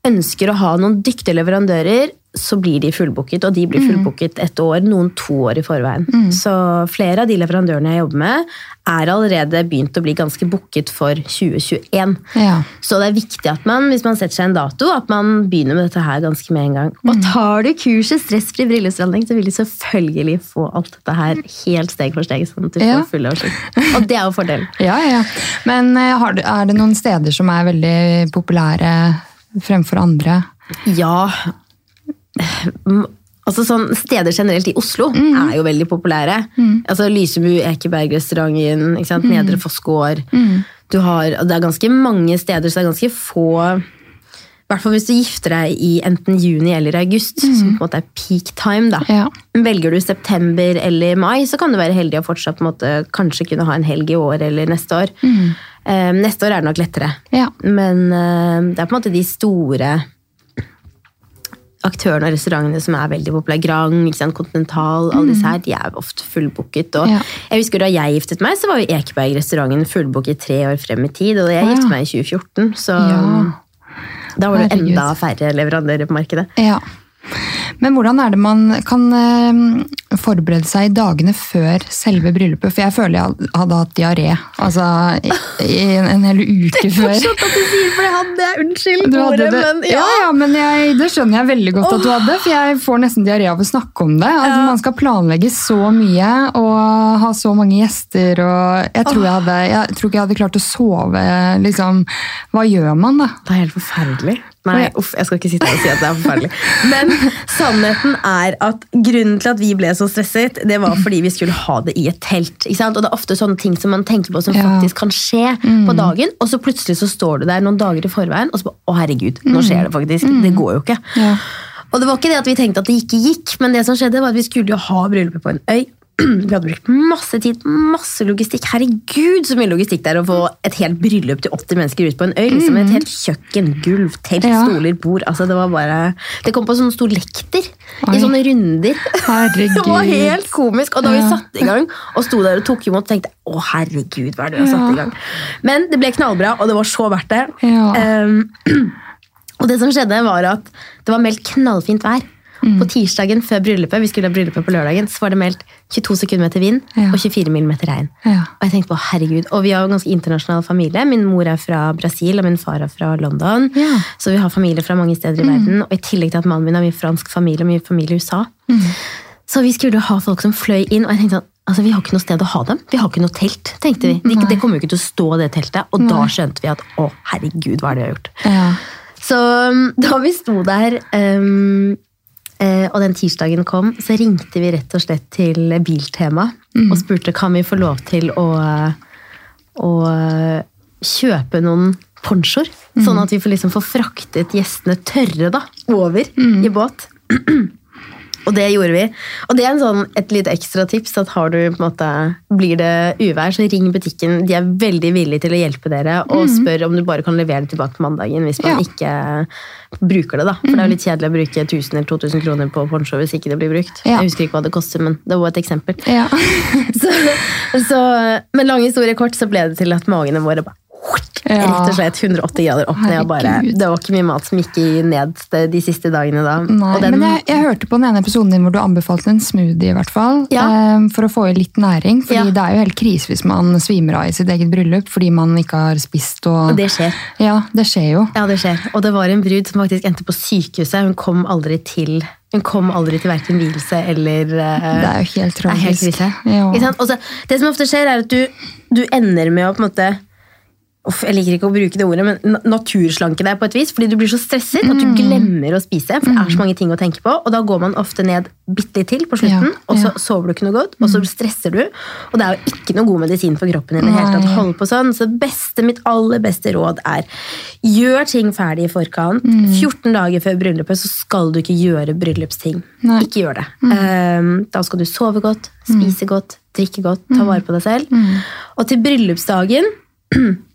ønsker å ha noen dyktige leverandører, så blir de fullbooket, og de blir fullbooket et år, noen to år i forveien. Så flere av de leverandørene jeg jobber med, er allerede begynt å bli ganske booket for 2021. Ja. Så det er viktig at man, hvis man setter seg en dato, at man begynner med dette her ganske med en gang. Og tar du kurset Stressfri bryllupsforhandling, så vil du selvfølgelig få alt dette her helt steg for steg, sånn at du Ja. får full oversikt. Og det er jo fordelen. Ja, ja. Men eh, har du, er det noen steder som er veldig populære fremfor andre? Ja, Mm, altså sånn Steder generelt i Oslo er jo veldig populære. Altså Lysebu, Ekebergrestauranten, mm. Nedre Foss gård. Mm. det er ganske mange steder, så det er ganske få I hvert fall hvis du gifter deg i enten juni eller august, som på en måte er peak time. da. Ja. Velger du september eller mai, så kan du være heldig og fortsatt måte, kanskje kunne ha en helg i år eller neste år. Eh, neste år er det nok lettere. Ja. Men eh, det er på en måte de store aktørene og restaurantene som er veldig populære. Grand? Continental, alle disse her, de er ofte fullbooket. Og Ja. jeg husker Da jeg giftet meg, så var jo Ekeberg-restauranten fullbooket tre år frem i tid. Og jeg ja. giftet meg i 2014, så Ja. da var det Herregud. enda færre leverandører på markedet. Ja. Men hvordan er det man kan eh, forberede seg i dagene før selve bryllupet? For jeg føler jeg hadde hatt diaré altså, i, en, en hel uke før. at du sier for det hadde jeg. Unnskyld ordet, det. men ja, ja, men jeg, det skjønner jeg veldig godt at du hadde, for jeg får nesten diaré av å snakke om det. Altså, Man skal planlegge så mye og ha så mange gjester, og jeg tror, jeg hadde, jeg tror ikke jeg hadde klart å sove. Liksom. Hva gjør man da? Det er helt forferdelig. Nei, uff, jeg skal ikke sitte her og si at det er forferdelig. Men sannheten er at grunnen til at vi ble så stresset, det var fordi vi skulle ha det i et telt. Ikke sant? Og det er ofte sånne ting som man tenker på som Ja. faktisk kan skje på dagen, og så plutselig så står du der noen dager i forveien, og så bare, å herregud, nå skjer det faktisk. Det går jo ikke. Ja. Og det var ikke det at vi tenkte at det ikke gikk, men det som skjedde var at vi skulle jo ha bryllupet på en øy. Vi hadde brukt masse tid, masse logistikk. Herregud, så mye logistikk det er å få et helt bryllup til 80 mennesker ut på en øy. Liksom. Et helt kjøkken, gulv, telt, Ja. stoler, bord. Altså, det var bare Det kom på sånn stor lekter Oi. i sånne runder. Herregud. Det var helt komisk. Og da vi Ja. satte i gang og sto der og tok imot, tenkte jeg å herregud, hva er det vi har satt i gang? Men det ble knallbra, og det var så verdt det. Ja. Um, og det som skjedde, var at det var meldt knallfint vær. På tirsdagen før bryllupet, vi skulle ha bryllupet på lørdagen, så var det meldt 22 sekundmeter vind Ja. og 24 millimeter regn. Ja. Og jeg tenkte på, herregud, og vi har en ganske internasjonal familie. Min mor er fra Brasil, og min far er fra London. Ja. Mm. Så vi har familie fra mange steder i verden. Og i tillegg til at mannen min har mye fransk familie og mye familie i USA. Mm. Så vi skulle ha folk som fløy inn, og jeg tenkte sånn, altså vi har ikke noe sted å ha dem. Vi har ikke noe telt, tenkte vi. Det, det kommer jo ikke til å stå det teltet. Og da skjønte vi at, å herregud, hva er det vi har gjort? Ja. Så um, da vi sto der, um, og den tirsdagen kom, så ringte vi rett og slett til Biltema og spurte kan vi få lov til å, å kjøpe noen ponchoer. Sånn at vi får liksom få fraktet gjestene tørre da, over i båt. Og det gjorde vi. Og det er en sånn, et litt ekstra tips. at har du, måte, Blir det uvær, så ring butikken. De er veldig villige til å hjelpe dere. Og spør om du bare kan levere det tilbake på mandagen hvis man Ja. ikke bruker det. da. For det er jo litt kjedelig å bruke 1000 eller 2000 kroner på poncho hvis ikke det blir brukt. Ja. Jeg husker ikke hva det koster, men det var et eksempel. Ja. Så, så, men lang historie kort, så ble det til at magene våre bare Ja. Rett og slett 180 grader opp ned. og Bare, det var ikke mye mat som gikk ned de, siste dagene da. Nei, den, men jeg, jeg hørte på den ene episoden din hvor du anbefalte en smoothie, i hvert fall, Ja. eh, for å få i litt næring. fordi Ja. det er jo helt krise hvis man svimer av i sitt eget bryllup fordi man ikke har spist. Og, og det skjer. Ja, det skjer jo. Ja, det skjer. Og det var en brud som faktisk endte på sykehuset. Hun kom aldri til hun kom aldri til hverken vielse eller uh, Det er jo helt tragisk. Ja. Det som ofte skjer, er at du, du ender med å på en måte Uff, jeg liker ikke å bruke det ordet, men na- naturslanke deg på et vis. Fordi du blir så stresset at Mm. du glemmer å spise. For det er så mange ting å tenke på. Og da går man ofte ned bitte litt til på slutten, Ja, og så ja. Mm. sover du ikke noe godt. Og så stresser du. Og det er jo ikke noe god medisin for kroppen. i det hele tatt. Hold på sånn. Så beste, mitt aller beste råd er gjør ting ferdig i forkant. Mm. 14 dager før bryllupet så skal du ikke gjøre bryllupsting. Nei. Ikke gjør det. Um, da skal du sove godt, spise godt, drikke godt, ta vare på deg selv. Og til bryllupsdagen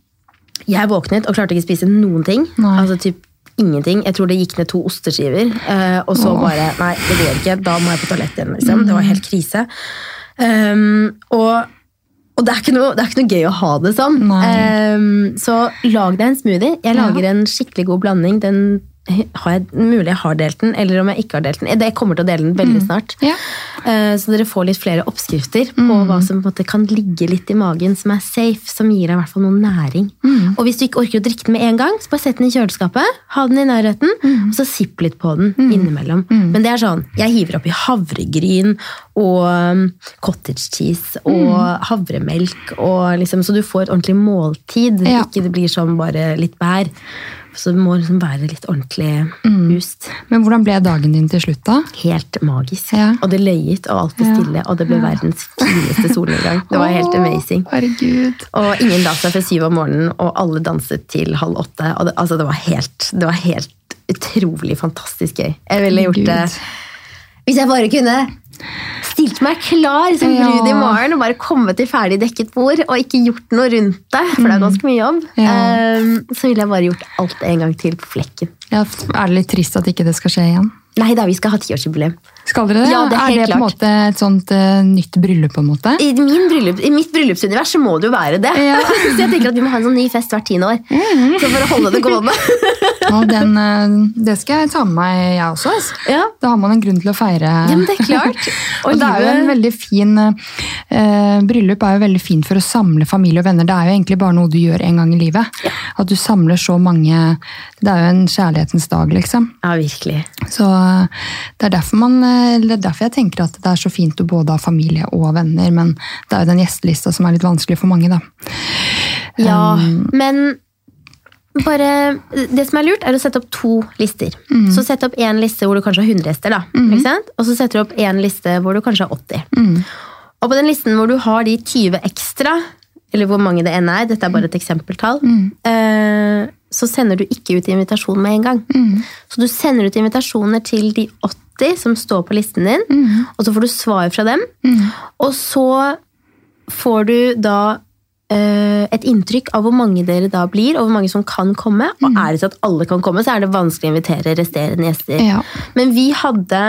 Jeg våknet og klarte ikke å spise noen ting. Nei. Altså typ ingenting. Jeg tror det gikk ned to osteskiver. eh, og så bare Nei, det går ikke. Da må jeg på toalettet igjen. Liksom. Det var helt krise. Um, og og det er, ikke noe, det er ikke noe gøy å ha det sånn. Um, så lag deg en smoothie. Jeg lager en skikkelig god blanding. Den har jeg, mulig jeg har delt den, eller om jeg ikke har delt den. Jeg kommer til å dele den veldig snart. Ja. Eh, Så dere får litt flere oppskrifter på hva som på kan ligge litt i magen, som er safe, som gir deg i hvert fall noe næring. Og hvis du ikke orker å drikke den med en gang, så bare sett den i kjøleskapet, ha den i nærheten, og så sipp litt på den innimellom. Men det er sånn, jeg hiver oppi havregryn og um, cottage cheese og havremelk, og liksom, så du får et ordentlig måltid, Ja. ikke det blir som bare litt bær. Så det må liksom være litt ordentlig boost. Men hvordan ble dagen din til slutt, da? Helt magisk. Ja. Og det løyet, og alt ble Ja. stille, og det ble verdens fineste solnedgang. Det var helt amazing. Herregud. Og ingen la seg før syv om morgenen, og alle danset til halv åtte. Det, altså, det, var helt, det var helt utrolig fantastisk gøy. Jeg ville gjort det hvis jeg bare kunne stilt meg klar som Ja. brud i morgen og bare kommet til ferdig dekket bord og ikke gjort noe rundt det, for det er ganske mye jobb. Mm. Ja. Ehm, så ville jeg bare gjort alt en gang til på flekken. Ja, er det litt trist at ikke det skal skje igjen? Nei da, vi skal ha tiårsjubileum. Skal dere det? Ja, det er er det på en måte et sånt uh, nytt bryllup, på en måte? I, min bryllup, I mitt bryllupsunivers så må det jo være det. Ja. så jeg tenker at vi må ha en sånn ny fest hvert tiende år. Så for å holde det gående. og den, eh, det skal jeg ta med meg, jeg også. Altså. ja. Da har man en grunn til å feire. ja, men det er klart. Og det er jo en veldig fin uh, Bryllup er jo veldig fint for å samle familie og venner. Det er jo egentlig bare noe du gjør en gang i livet. At du samler så mange Det er jo en kjærlighetens dag, liksom. Ja, virkelig. Så det er derfor man det er derfor jeg tenker at det er så fint å både ha familie og venner, men det er jo den gjestelista som er litt vanskelig for mange, da. Ja, men bare, det som er lurt, er å sette opp to lister. Så sett opp én liste hvor du kanskje har 100 gjester, da, sant? og så setter du opp én liste hvor du kanskje har 80. Og på den listen hvor du har de 20 ekstra, eller hvor mange det enn er, dette er bare et eksempeltall, eh, så sender du ikke ut invitasjon med en gang. Så du sender ut invitasjoner til de 80 som står på listen din, og så får du svar fra dem. Og så får du da eh, et inntrykk av hvor mange dere da blir, og hvor mange som kan komme. Og er det så at alle kan komme, så er det vanskelig å invitere resterende gjester. Ja. Men vi hadde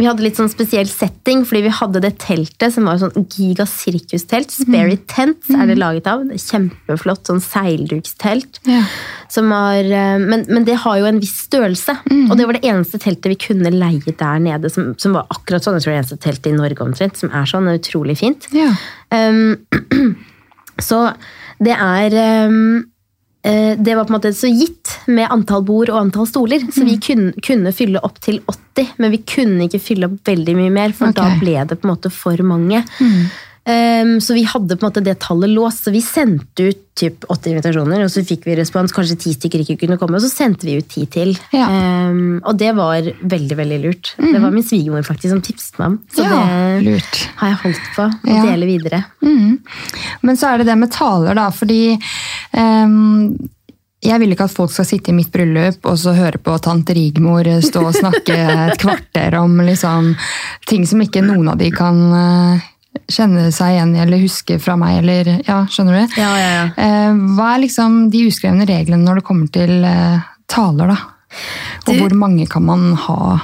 vi hadde litt sånn spesiell setting, fordi vi hadde det teltet som var sånn giga sirkustelt. Sperry Tent er det laget av. Kjempeflott sånn seildukstelt. Ja. Som var, eh, men, men det har jo en viss størrelse. Og det var det eneste teltet vi kunne leie der nede, som, som var akkurat sånn. Jeg tror det eneste teltet i Norge omtrent, som er sånn. Er utrolig fint. Ja. Um, så det er um, Det var på en måte så gitt med antall bord og antall stoler. Så vi kunne, kunne fylle opp til 80, men vi kunne ikke fylle opp veldig mye mer, for okay. da ble det på en måte for mange. Um, så vi hadde på en måte det tallet låst, så vi sendte ut typ 80 invitasjoner, og så fikk vi respons, kanskje ti stykker ikke kunne komme, og så sendte vi ut ti til. Ja. Um, og det var veldig, veldig lurt. Det var min svigermor faktisk som tipset meg om, så Ja, det lurt. har jeg holdt på å Ja. dele videre. Mm. Men så er det det med taler, da. Fordi um jeg vil ikke at folk skal sitte i mitt bryllup og så høre på tante Rigmor stå og snakke et kvarter om liksom, ting som ikke noen av de kan eh, kjenne seg igjen i eller huske fra meg. Eller, ja, skjønner du? Ja, ja, ja. Eh, hva er liksom de uskrevne reglene når det kommer til eh, taler, da? Og Du- hvor mange kan man ha?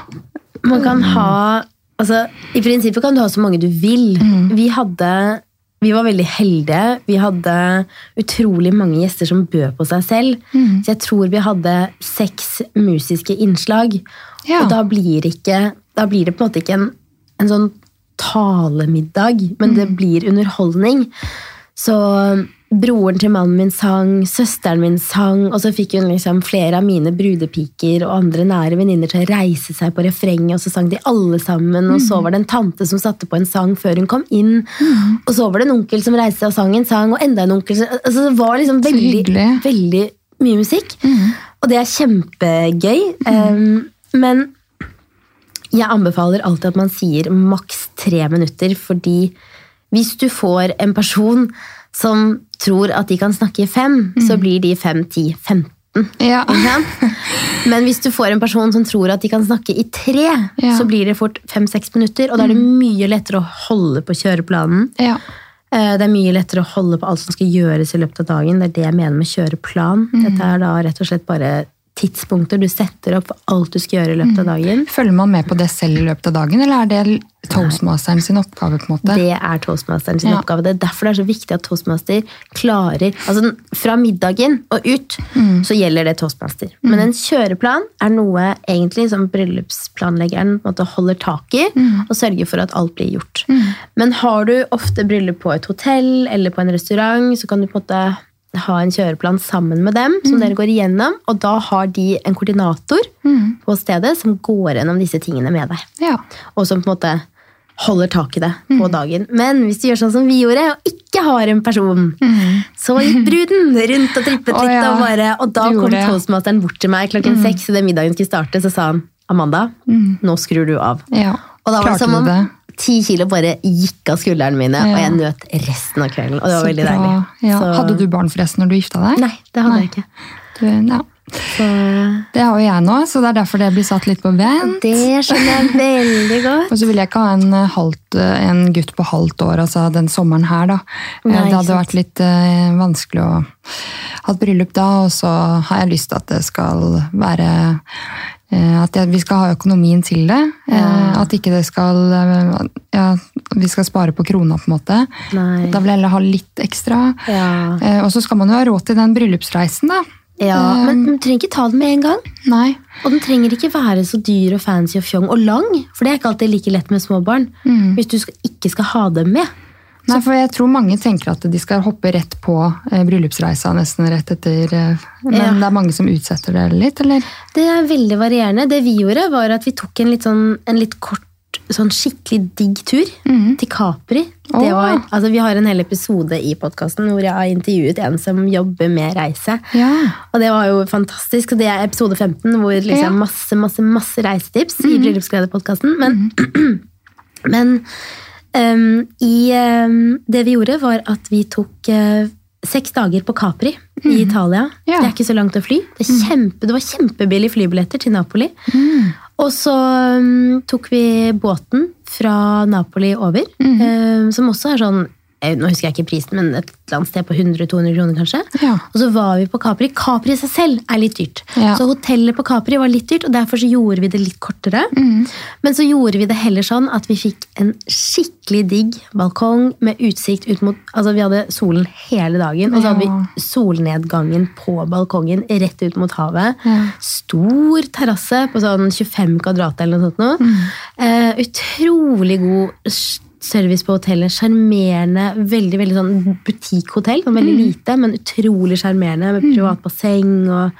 Man kan ha altså, I prinsippet kan du ha så mange du vil. Vi hadde vi var veldig heldige. Vi hadde utrolig mange gjester som bød på seg selv. Så jeg tror vi hadde seks musiske innslag. Ja. Og da blir, ikke, da blir det på en måte ikke en, en sånn talemiddag, men det blir underholdning. Så broren til mannen min sang, søsteren min sang, og så fikk hun liksom flere av mine brudepiker og andre nære venninner til å reise seg på refrenget, og så sang de alle sammen, og så var det en tante som satte på en sang før hun kom inn, og så var det en onkel som reiste seg og sang en sang, og enda en onkel som, altså Det var liksom veldig, veldig mye musikk, og det er kjempegøy. Um, men jeg anbefaler alltid at man sier maks tre minutter, fordi hvis du får en person som tror at de kan snakke i fem, så blir de fem, ti, 15. Ja. Men hvis du får en person som tror at de kan snakke i tre, Ja. så blir det fort fem-seks minutter, og da er det mye lettere å holde på kjøreplanen. ja. Eh, Det er mye lettere å holde på alt som skal gjøres i løpet av dagen. Det er det jeg mener med kjøreplan. Dette er da rett og slett bare tidspunkter du setter opp for alt du skal gjøre i løpet av dagen. Følger man med på det selv i løpet av dagen, eller er det toastmasteren sin oppgave? på en måte? Det er toastmasteren sin Ja. oppgave. Det er derfor det er så viktig at toastmaster klarer altså Fra middagen og ut så gjelder det toastmaster. Men en kjøreplan er noe egentlig som bryllupsplanleggeren måte, holder tak i og sørger for at alt blir gjort. Men har du ofte bryllup på et hotell eller på en restaurant, så kan du på en måte ha en kjøreplan sammen med dem som dere går igjennom, og da har de en koordinator på stedet som går gjennom disse tingene med deg Ja. og som på en måte holder tak i det på dagen. Men hvis du gjør sånn som vi gjorde, og ikke har en person, så gikk bruden rundt og trippet litt. litt, ja. og, bare, og da kom toastmasteren bort til meg klokken seks idet middagen skulle starte, så sa han Amanda, nå skrur du av. ja. Og da var det som om? Ti kilo bare gikk av skuldrene mine, og jeg nøt resten av kvelden. Og det var Så veldig bra. deilig. Ja. Så- Hadde du barn forresten når du gifta deg? Nei, det hadde Nei. jeg ikke. Du, ja. Så Det har jo jeg nå, så det er derfor det blir satt litt på vent. det skjønner jeg veldig godt. Og så vil jeg ikke ha en, eh, halvt, eh, en gutt på halvt år altså den sommeren her, da. Eh, Nei, det hadde vært litt uh, vanskelig å ha et bryllup da, og så har jeg lyst til at det skal være at vi skal ha økonomien til det. Ja. at ikke det skal ja, Vi skal spare på krona, på en måte. Nei. Da vil jeg heller ha litt ekstra. Ja. Og så skal man jo ha råd til den bryllupsreisen, da. Ja, men du trenger ikke ta den med en gang. Nei. Og den trenger ikke være så dyr og fancy og fjong og lang, for det er ikke alltid like lett med små barn. Hvis du skal, ikke skal ha dem med. Nei, for jeg tror mange tenker at de skal hoppe rett på eh, bryllupsreisa nesten rett etter eh, Men Ja. det er mange som utsetter det litt, eller? Det er veldig varierende. Det vi gjorde, var at vi tok en litt, sånn, en litt kort, sånn skikkelig digg tur til Capri. Det var, altså, vi har en hel episode i podkasten hvor jeg har intervjuet en som jobber med reise. Ja. Og det var jo fantastisk. og Det er episode 15, hvor liksom Ja. masse masse, masse reisetips i Bryllupsgledepodkasten. Men, men um, i, um, det vi gjorde, var at vi tok uh, seks dager på Capri i Italia. Ja. Det er ikke så langt å fly. Det, er kjempe, det var kjempebillig flybilletter til Napoli. Og så um, tok vi båten fra Napoli over, ehm, som også er sånn nå husker jeg ikke prisen, men et eller annet sted på 100-200 kroner kanskje. Ja. Og så var vi på Capri. Capri i seg selv er litt dyrt. Ja. Så hotellet på Capri var litt dyrt, og derfor så gjorde vi det litt kortere. Men så gjorde vi det heller sånn at vi fikk en skikkelig digg balkong med utsikt ut mot Altså vi hadde solen hele dagen, og så hadde vi solnedgangen på balkongen rett ut mot havet. Ja. Stor terrasse på sånn 25 kvadrat eller noe sånt. noe. Mm. Eh, utrolig god service på hotellet. Sjarmerende. Veldig veldig sånn butikkhotell. Sånn Mm. veldig lite, men utrolig sjarmerende. Med privat basseng. Og,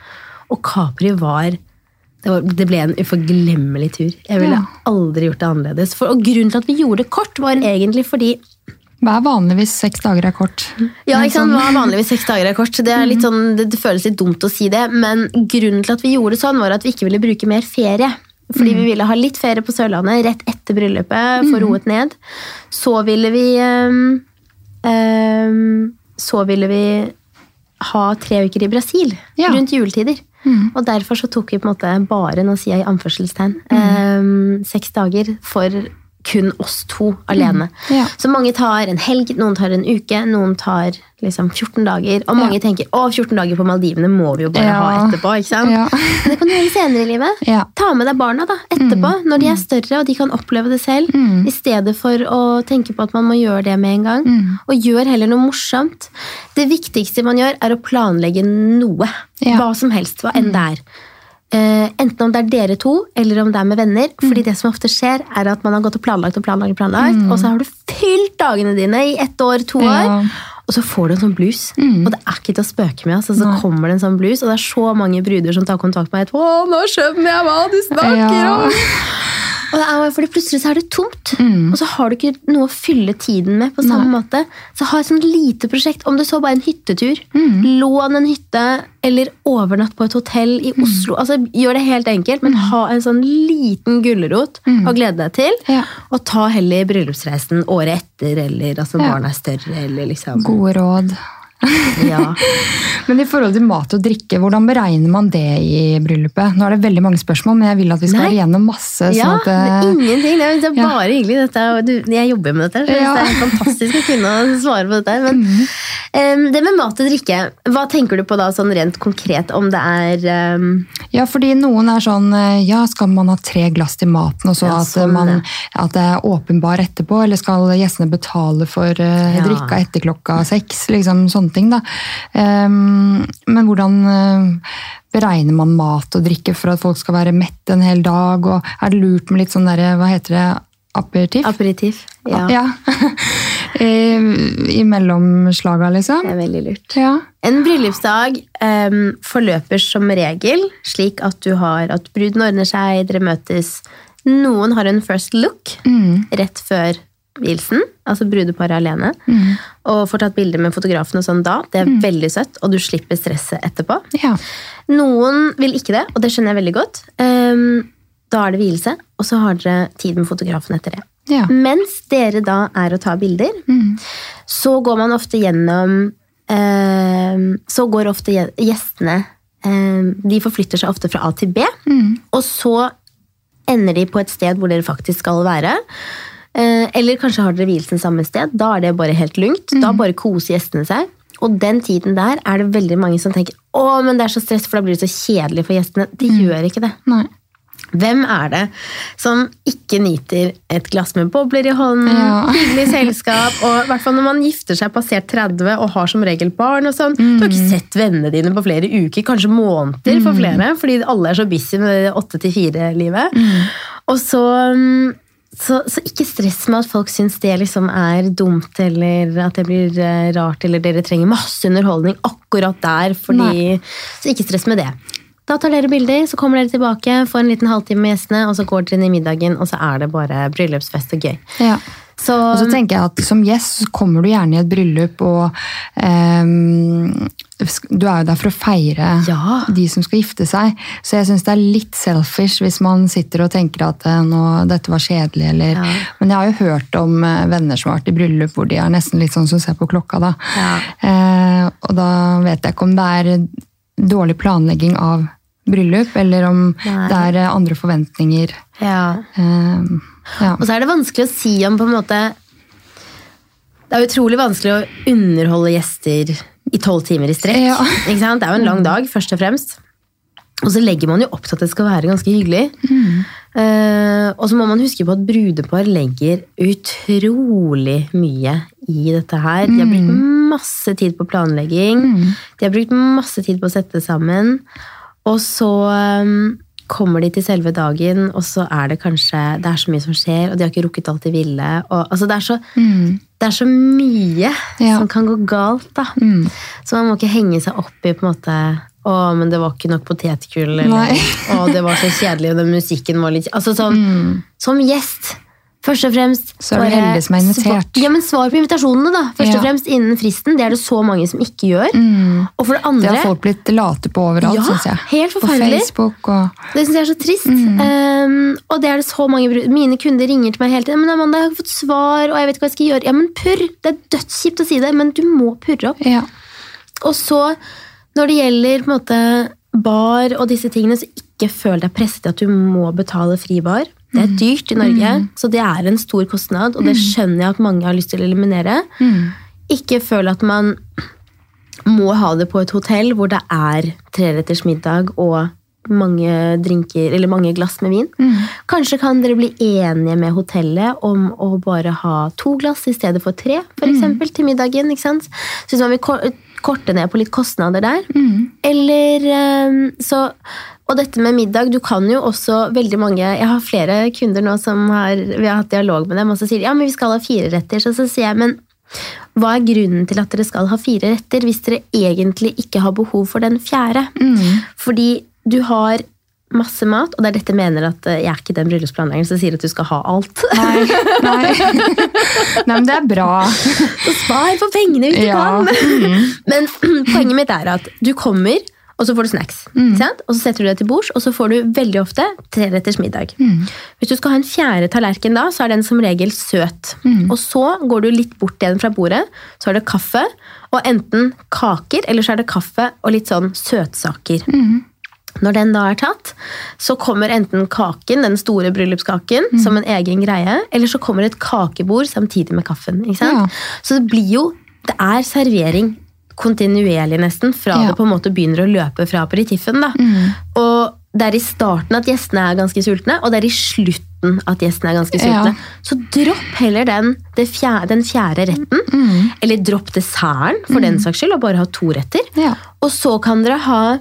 og Capri var det, var det ble en uforglemmelig tur. Jeg ville Ja. aldri gjort det annerledes. For, og grunnen til at vi gjorde det kort, var egentlig fordi Hva er vanligvis seks dager er kort? ja, ikke sant? sånn- Hva er vanligvis seks dager er kort. Det, er litt sånn, det, det føles litt dumt å si det, men grunnen til at vi gjorde det sånn, var at vi ikke ville bruke mer ferie. Fordi vi ville ha litt ferie på Sørlandet rett etter bryllupet, få roet ned. Så ville vi um, um, Så ville vi ha tre uker i Brasil Ja. rundt juletider. Og derfor så tok vi på en måte bare, nå sier jeg i anførselstegn, um, seks dager for kun oss to alene. Ja. Så mange tar en helg, noen tar en uke, noen tar liksom 14 dager. Og mange Ja. tenker å, 14 dager på Maldivene må vi jo bare Ja. ha etterpå. ikke sant? Men det kan du gjøre senere i livet. Ta med deg barna da, etterpå, når de er større og de kan oppleve det selv. I stedet for å tenke på at man må gjøre det med en gang. Og gjør heller noe morsomt. Det viktigste man gjør, er å planlegge noe. Hva som helst, hva enn det er. Eh, enten om det er dere to, eller om det er med venner. Fordi det som ofte skjer, er at man har gått og planlagt og planlagt, og planlagt, og så har du fylt dagene dine i ett år, to år. Ja. Og så får du en sånn blues. Og det er ikke til å spøke med. Altså, så Nei. kommer det en sånn blues, og det er så mange bruder som tar kontakt med meg. Å, nå skjønner jeg hva du snakker Ja. om! Er, fordi plutselig så er det tomt, Mm. og så har du ikke noe å fylle tiden med. på samme måte. Så ha et sånn lite prosjekt, om du så bare en hyttetur. Mm. Lån en hytte, eller overnatt på et hotell i Mm. Oslo. altså Gjør det helt enkelt, men ha en sånn liten gulrot å glede deg til. Mm. Ja. Og ta heller bryllupsreisen året etter, eller altså Ja. barna er større, eller liksom Gode råd. ja. Men i forhold til mat og drikke, hvordan beregner man det i bryllupet? Nå er det veldig mange spørsmål, men jeg vil at vi skal Nei. være igjennom masse. Ja, sånn at, det eh, ingenting. Det er, det er Ja. bare hyggelig. Dette, du, jeg jobber med dette, så Ja. det er fantastisk å kunne svare på dette. Men em, det med mat og drikke, hva tenker du på da sånn rent konkret om det er um... Ja, fordi noen er sånn eh, Ja, skal man ha tre glass til maten, og så Ja, at, sånn, man, ja. at det er åpenbar etterpå? Eller skal gjestene betale for uh, Ja. drikka etter klokka seks? Liksom sånne ting, da. Ehm, men hvordan eh, beregner man mat og drikke for at folk skal være mette en hel dag? Og er det lurt med litt sånn derre, hva heter det, aperitif? aperitif? Ja, Ja. I, I mellomslaga, liksom? det er veldig lurt. Ja. En bryllupsdag um, forløper som regel slik at du har at bruden ordner seg, dere møtes. Noen har en first look Mm. rett før vielsen, altså brudeparet alene. Mm. Og får tatt bilder med fotografen og sånn da. Det er veldig søtt, og du slipper stresset etterpå. ja. Noen vil ikke det, og det skjønner jeg veldig godt. Um, da er det vielse, og så har dere tid med fotografen etter det. Ja. Mens dere da er å ta bilder, Mm. så går man ofte gjennom um, Så går ofte gjestene um, De forflytter seg ofte fra A til B, Mm. og så ender de på et sted hvor dere faktisk skal være. Eh, Eller kanskje har dere vielsen samme sted. Da er det bare helt lugnt. Da bare koser gjestene seg. Og den tiden der er det veldig mange som tenker å, men det er så stress, for da blir det så kjedelig for gjestene. Det gjør ikke det. Nei. Hvem er det som ikke nyter et glass med bobler i hånden, Ja. hyggelig selskap, og i hvert fall når man gifter seg passert 30 og har som regel barn og sånn. Du har ikke sett vennene dine på flere uker, kanskje måneder for flere, fordi alle er så busy med det 8-4-livet. Og så, mm, så, så ikke stress med at folk syns det liksom er dumt, eller at det blir eh, rart, eller dere trenger masse underholdning akkurat der, fordi Så ikke stress med det. Da tar dere bilder, så kommer dere tilbake, får en liten halvtime med gjestene, og så går dere inn i middagen, og så er det bare bryllupsfest og gøy. Ja. Så, Og så tenker jeg at som gjest kommer du gjerne i et bryllup, og um, du er jo der for å feire Ja. de som skal gifte seg. Så jeg syns det er litt selfish hvis man sitter og tenker at eh, nå, dette var kjedelig, eller Ja. Men jeg har jo hørt om eh, venner som har vært i bryllup hvor de er nesten litt sånn som ser på klokka, da. Ja. Uh, og da vet jeg ikke om det er dårlig planlegging av bryllup, eller om Nei. det er andre forventninger. ja. Eh, ja. Og så er det vanskelig å si om på en måte Det er utrolig vanskelig å underholde gjester i tolv timer i strekk. Ja. Det er jo en lang dag, først og fremst. Og så legger man jo opp til at det skal være ganske hyggelig. Eh, og så må man huske på at brudepar legger utrolig mye i dette her. De har brukt masse tid på planlegging. De har brukt masse tid på å sette sammen. Og så eh, kommer de til selve dagen, og så er det kanskje Det er så mye som skjer, og de har ikke rukket alt de ville. Og, altså, det, er så, det er så mye Ja. som kan gå galt, da. Så man må ikke henge seg opp i på en måte å, men det var ikke nok potetgull. Eller, å, det var så kjedelig, og den musikken var litt Altså sånn, Som gjest, først og fremst Så er du heldig som er invitert. Svar, ja, men svar på invitasjonene, da. Først Ja. og fremst innen fristen. Det er det så mange som ikke gjør. Og for det andre Det har folk blitt late på overalt, Ja, synes jeg. helt På. Facebook og Det syns jeg er så trist. Um, og det er det så mange Mine kunder ringer til meg hele tiden. Men Amanda, jeg har ikke fått svar, og jeg vet ikke hva jeg skal gjøre. Ja, men purr! Det er dødskjipt å si det, men du må purre opp. Ja. Og så, når det gjelder på en måte bar og disse tingene, så ikke føl deg presset til at du må betale fri bar. Det er dyrt i Norge, så det er en stor kostnad, og det skjønner jeg at mange har lyst til å eliminere. Ikke føl at man må ha det på et hotell hvor det er treretters middag og mange drinker, eller mange glass med vin. Kanskje kan dere bli enige med hotellet om å bare ha to glass i stedet for tre, for eksempel, til middagen. ikke sant? Så hvis man vil korte ned på litt kostnader der. Eller eh, så Og dette med middag, du kan jo også veldig mange Jeg har flere kunder nå som har, vi har hatt dialog med dem, og så sier de ja, men vi skal ha fire retter. Så, så sier jeg, men hva er grunnen til at dere skal ha fire retter hvis dere egentlig ikke har behov for den fjerde? Fordi du har masse mat, og det er dette jeg mener at eh, jeg er ikke den bryllupsplanleggeren som sier at du skal ha alt. Nei, nei. nei, men det er bra. Så spar på pengene hvis du Ja. kan! Men poenget mitt er at du kommer, og så får du snacks. Mm. sant? Og så setter du deg til bords, og så får du veldig ofte treretters middag. Hvis du skal ha en fjerde tallerken da, så er den som regel søt. Og så går du litt bort igjen fra bordet, så er det kaffe, og enten kaker, eller så er det kaffe og litt sånn søtsaker. Når den da er tatt, så kommer enten kaken, den store bryllupskaken, som en egen greie, eller så kommer et kakebord samtidig med kaffen. Ja. Så det blir jo Det er servering kontinuerlig, nesten, fra Ja. det på en måte begynner å løpe fra aperitiffen. Da. Og det er i starten at gjestene er ganske sultne, og det er i slutten at gjestene er ganske sultne. Ja. Så dropp heller den, det fjerde, den fjerde retten. Eller dropp desserten, for den saks skyld, og bare ha to retter. Ja. Og så kan dere ha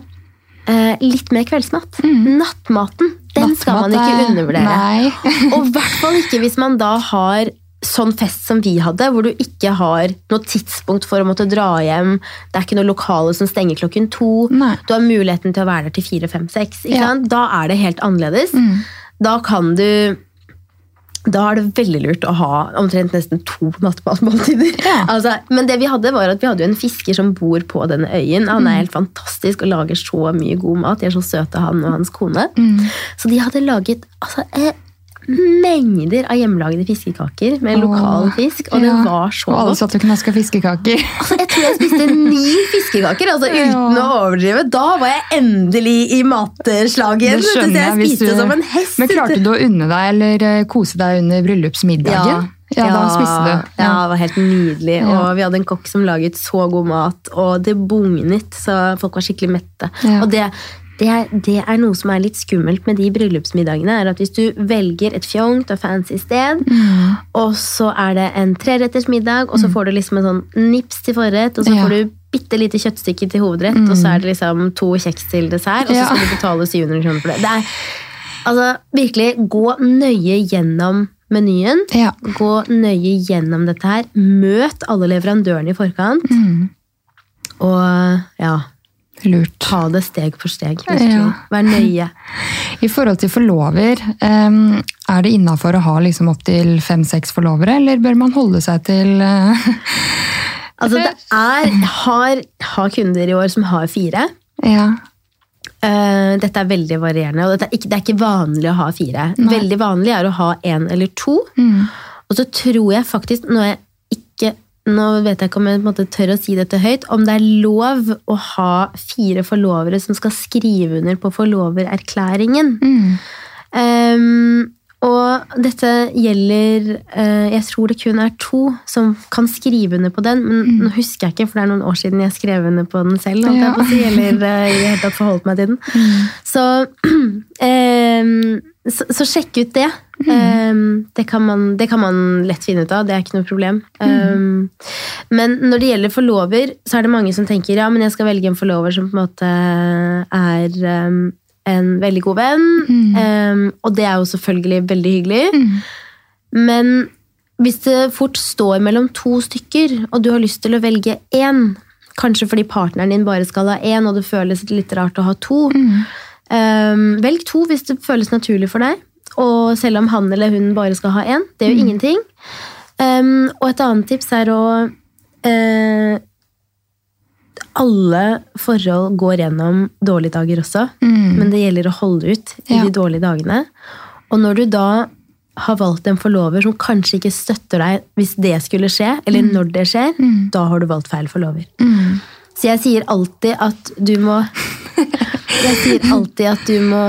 eh, litt mer kveldsmat. Nattmaten, den skal man ikke er- undervurdere. Og i hvert fall ikke hvis man da har sånn fest som vi hadde, hvor du ikke har noe tidspunkt for å måtte dra hjem. Det er ikke noe lokale som stenger klokken to. Nei. Du har muligheten til å være der til fire, fem, seks. Da er det helt annerledes. Da kan du da er det veldig lurt å ha omtrent nesten to nattmatmåltider. Ja. Altså, men det vi hadde var at vi hadde jo en fisker som bor på denne øyen. Han Mm. er helt fantastisk og lager så mye god mat. De er så søte, han og hans kone. Mm. Så de hadde laget altså, eh, mengder av hjemmelagde fiskekaker med lokal fisk, og det ja. var så Og alle godt. satt og knaska fiskekaker. Altså, jeg tror jeg spiste ni fiskekaker, altså Ja. uten å overdrive. Da var jeg endelig i matslaget. Det skjønner jeg. jeg spiste du- som en hest. Men klarte du å unne deg eller eh, kose deg under bryllupsmiddagen? Ja, da spiste du. Ja, det var helt nydelig. Ja. Og vi hadde en kokk som laget så god mat, og det bugnet, så folk var skikkelig mette. Ja. Og det, det, er, det er noe som er litt skummelt med de bryllupsmiddagene, er at hvis du velger et fjongt og fancy sted, Mm. og så er det en treretters middag, og så får du liksom en sånn nips til forrett, og så Ja. får du bitte lite kjøttstykke til hovedrett, og så er det liksom to kjeks til dessert, og så Ja. skal du betale 700 kroner for det. Det er altså virkelig gå nøye gjennom menyen. Ja. Gå nøye gjennom dette her. Møt alle leverandørene i forkant. Mm. Og ja, Lurt. ta det steg for steg. Ja. Vær nøye. I forhold til forlover, er det innafor å ha liksom opptil fem-seks forlovere, eller bør man holde seg til eh, Altså, det er Jeg har, har kunder i år som har fire. Ja. Eh, dette er veldig varierende, og er ikke, det er ikke vanlig å ha fire. Nei. Veldig vanlig er å ha én eller to. Mm. Og så tror jeg faktisk, nå, er jeg nå vet jeg ikke om jeg på en måte tør å si dette høyt, om det er lov å ha fire forlovere som skal skrive under på forlovererklæringen. Mm. Um, Og dette gjelder uh, Jeg tror det kun er to som kan skrive under på den. Men nå husker jeg ikke, for det er noen år siden jeg skrev under på den selv. Ja. jeg på eller uh, i det hele tatt forholdt meg til den. Så, eh, så, så sjekk ut det. Eh, det, kan man, det kan man lett finne ut av. Det er ikke noe problem. Eh, men når det gjelder forlover, så er det mange som tenker ja, men jeg skal velge en forlover som på en måte er um, en veldig god venn. Eh, og det er jo selvfølgelig veldig hyggelig. Men hvis det fort står mellom to stykker, og du har lyst til å velge én, kanskje fordi partneren din bare skal ha én, og det føles litt rart å ha to, eh, velg to hvis det føles naturlig for deg. Og selv om han eller hun bare skal ha én, det gjør ingenting. Um, og et annet tips er å eh, Alle forhold går gjennom dårlige dager også, men det gjelder å holde ut i Ja. de dårlige dagene. Og når du da har valgt en forlover som kanskje ikke støtter deg hvis det skulle skje, eller når det skjer, da har du valgt feil forlover. Så jeg sier alltid at du må Jeg sier alltid at du må